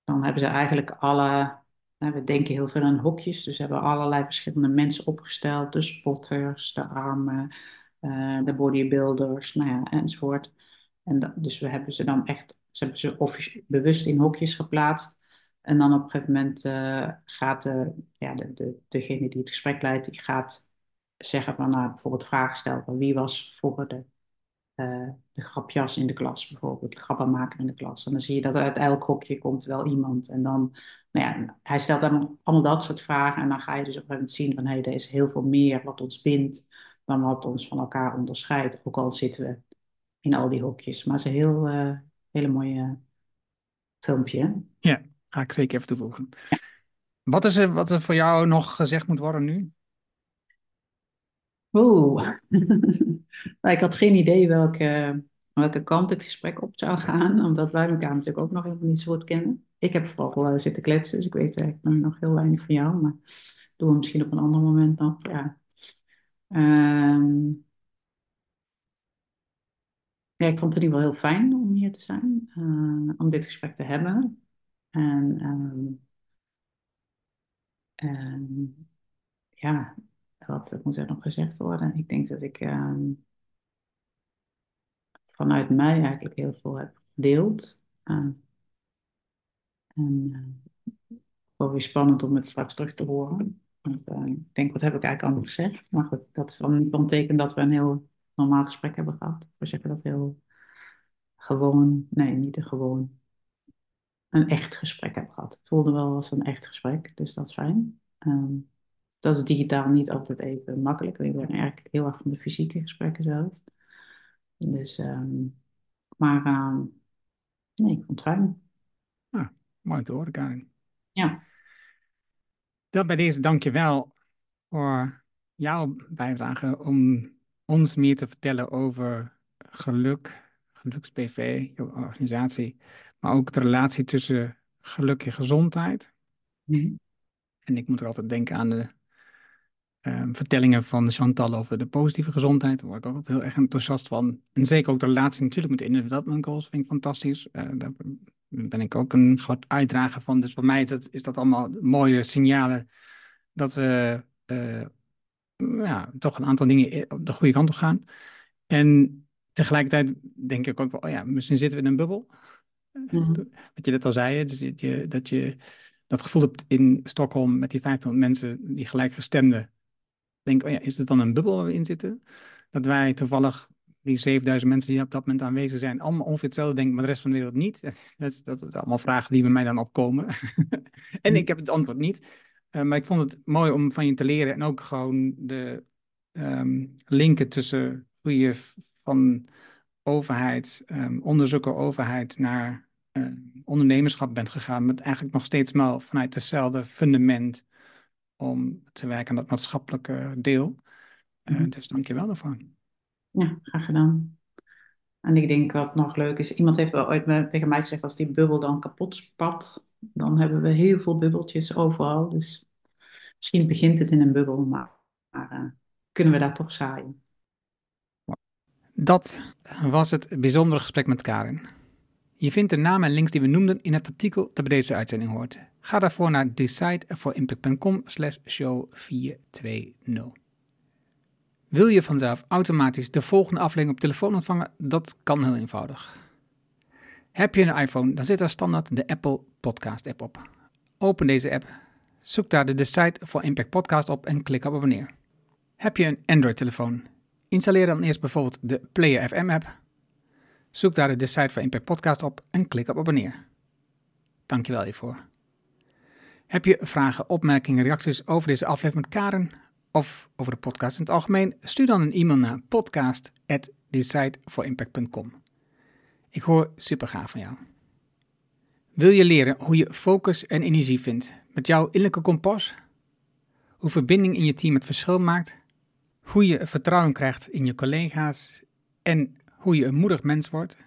dan hebben ze eigenlijk alle, we denken heel veel aan hokjes, dus hebben allerlei verschillende mensen opgesteld. De spotters, de armen, de bodybuilders, nou ja, enzovoort. En dus we hebben ze dan echt ze hebben ze bewust in hokjes geplaatst. En dan op een gegeven moment uh, gaat ja, de, de, degene die het gesprek leidt, die gaat zeggen van nou, bijvoorbeeld vragen stellen van wie was vroeger de, uh, de grapjas in de klas, bijvoorbeeld de grappenmaker in de klas. En dan zie je dat uit elk hokje komt wel iemand. En dan, nou ja, hij stelt dan allemaal dat soort vragen. En dan ga je dus op een gegeven moment zien van hé, hey, er is heel veel meer wat ons bindt dan wat ons van elkaar onderscheidt. Ook al zitten we in al die hokjes. Maar ze heel, uh, hele mooie filmpje. Ja, ga ik zeker even toevoegen. Wat is er wat er voor jou nog gezegd moet worden nu? Oeh, nou, ik had geen idee welke, welke kant het gesprek op zou gaan, omdat wij elkaar natuurlijk ook nog helemaal niet zo goed kennen. Ik heb vooral uh, zitten kletsen, dus ik weet eigenlijk nog heel weinig van jou, maar doen we misschien op een ander moment nog. Ja. Um, ja, ik vond het in ieder geval heel fijn om hier te zijn, uh, om dit gesprek te hebben. En um, um, ja, wat moet er nog gezegd worden? Ik denk dat ik vanuit mij eigenlijk heel veel heb gedeeld. Uh, en uh, wel weer spannend om het straks terug te horen. Want, uh, ik denk, wat heb ik eigenlijk allemaal gezegd? Maar goed, dat is dan niet een teken dat we een heel normaal gesprek hebben gehad. We zeggen dat heel gewoon, nee, niet een gewoon, een echt gesprek heb gehad. Het voelde wel als een echt gesprek, dus dat is fijn. Um, dat is digitaal niet altijd even makkelijk. We ben eigenlijk heel erg van de fysieke gesprekken zelf. Dus, um, maar um, nee, ik vond het fijn. Ah, mooi te horen, Karin. Ja. Dan bij deze dank je wel voor jouw bijdrage om ons meer te vertellen over geluk, geluks-PV, je organisatie, maar ook de relatie tussen geluk en gezondheid. Mm. En ik moet er altijd denken aan de um, vertellingen van Chantal over de positieve gezondheid. Daar word ik ook altijd heel erg enthousiast van. En zeker ook de relatie natuurlijk met de Development Goals vind ik fantastisch. Uh, daar ben ik ook een groot uitdrager van. Dus voor mij is dat, is dat allemaal mooie signalen dat we uh, ja, toch een aantal dingen op de goede kant op gaan. En tegelijkertijd denk ik ook wel, oh ja, misschien zitten we in een bubbel. Mm. Wat je net al zei, dus dat je, dat je dat gevoel hebt in Stockholm met die 500 mensen die gelijkgestemden. Denk, oh ja, is het dan een bubbel waar we in zitten? Dat wij toevallig die 7000 mensen die op dat moment aanwezig zijn, allemaal ongeveer hetzelfde denken, maar de rest van de wereld niet. Dat, dat, zijn allemaal vragen die bij mij dan opkomen. en mm. ik heb het antwoord niet. Uh, maar ik vond het mooi om van je te leren en ook gewoon de um, linken tussen hoe je van overheid, um, onderzoeken overheid naar uh, ondernemerschap bent gegaan, met eigenlijk nog steeds maar vanuit hetzelfde fundament om te werken aan dat maatschappelijke deel. Uh, Mhm. Dus dank je wel daarvoor. Ja, graag gedaan. En ik denk wat nog leuk is, iemand heeft wel ooit tegen mij gezegd, als die bubbel dan kapot spat, dan hebben we heel veel bubbeltjes overal. Dus misschien begint het in een bubbel, maar, maar eh, kunnen we daar toch zaaien. Dat was het bijzondere gesprek met Karin. Je vindt de namen en links die we noemden in het artikel dat bij deze uitzending hoort. Ga daarvoor naar decideforimpact.com slash show 420. Wil je vanzelf automatisch de volgende aflevering op telefoon ontvangen? Dat kan heel eenvoudig. Heb je een iPhone, dan zit daar standaard de Apple Podcast app op. Open deze app, zoek daar de Decide for Impact podcast op en klik op abonneer. Heb je een Android-telefoon? Installeer dan eerst bijvoorbeeld de Player FM app. Zoek daar de Decide for Impact podcast op en klik op abonneer. Dankjewel hiervoor. Heb je vragen, opmerkingen, reacties over deze aflevering met Karen of over de podcast in het algemeen? Stuur dan een e-mail naar podcast@decideforimpact.com. Ik hoor super gaaf van jou. Wil je leren hoe je focus en energie vindt met jouw innerlijke kompas? Hoe verbinding in je team het verschil maakt? Hoe je vertrouwen krijgt in je collega's en hoe je een moedig mens wordt?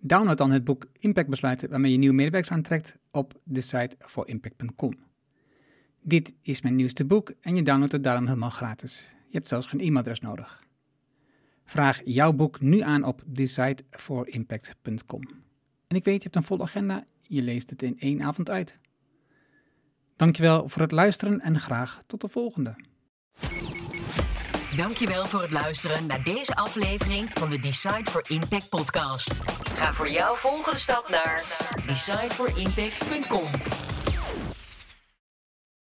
Download dan het boek Impact Besluiten waarmee je nieuwe medewerkers aantrekt op de site voorimpact.com. Dit is mijn nieuwste boek en je downloadt het daarom helemaal gratis. Je hebt zelfs geen e-mailadres nodig. Vraag jouw boek nu aan op decideforimpact.com. En ik weet, je hebt een volle agenda, je leest het in één avond uit. Dankjewel voor het luisteren en graag tot de volgende. Dankjewel voor het luisteren naar deze aflevering van de Decide for Impact podcast. Ga voor jouw volgende stap naar decideforimpact.com.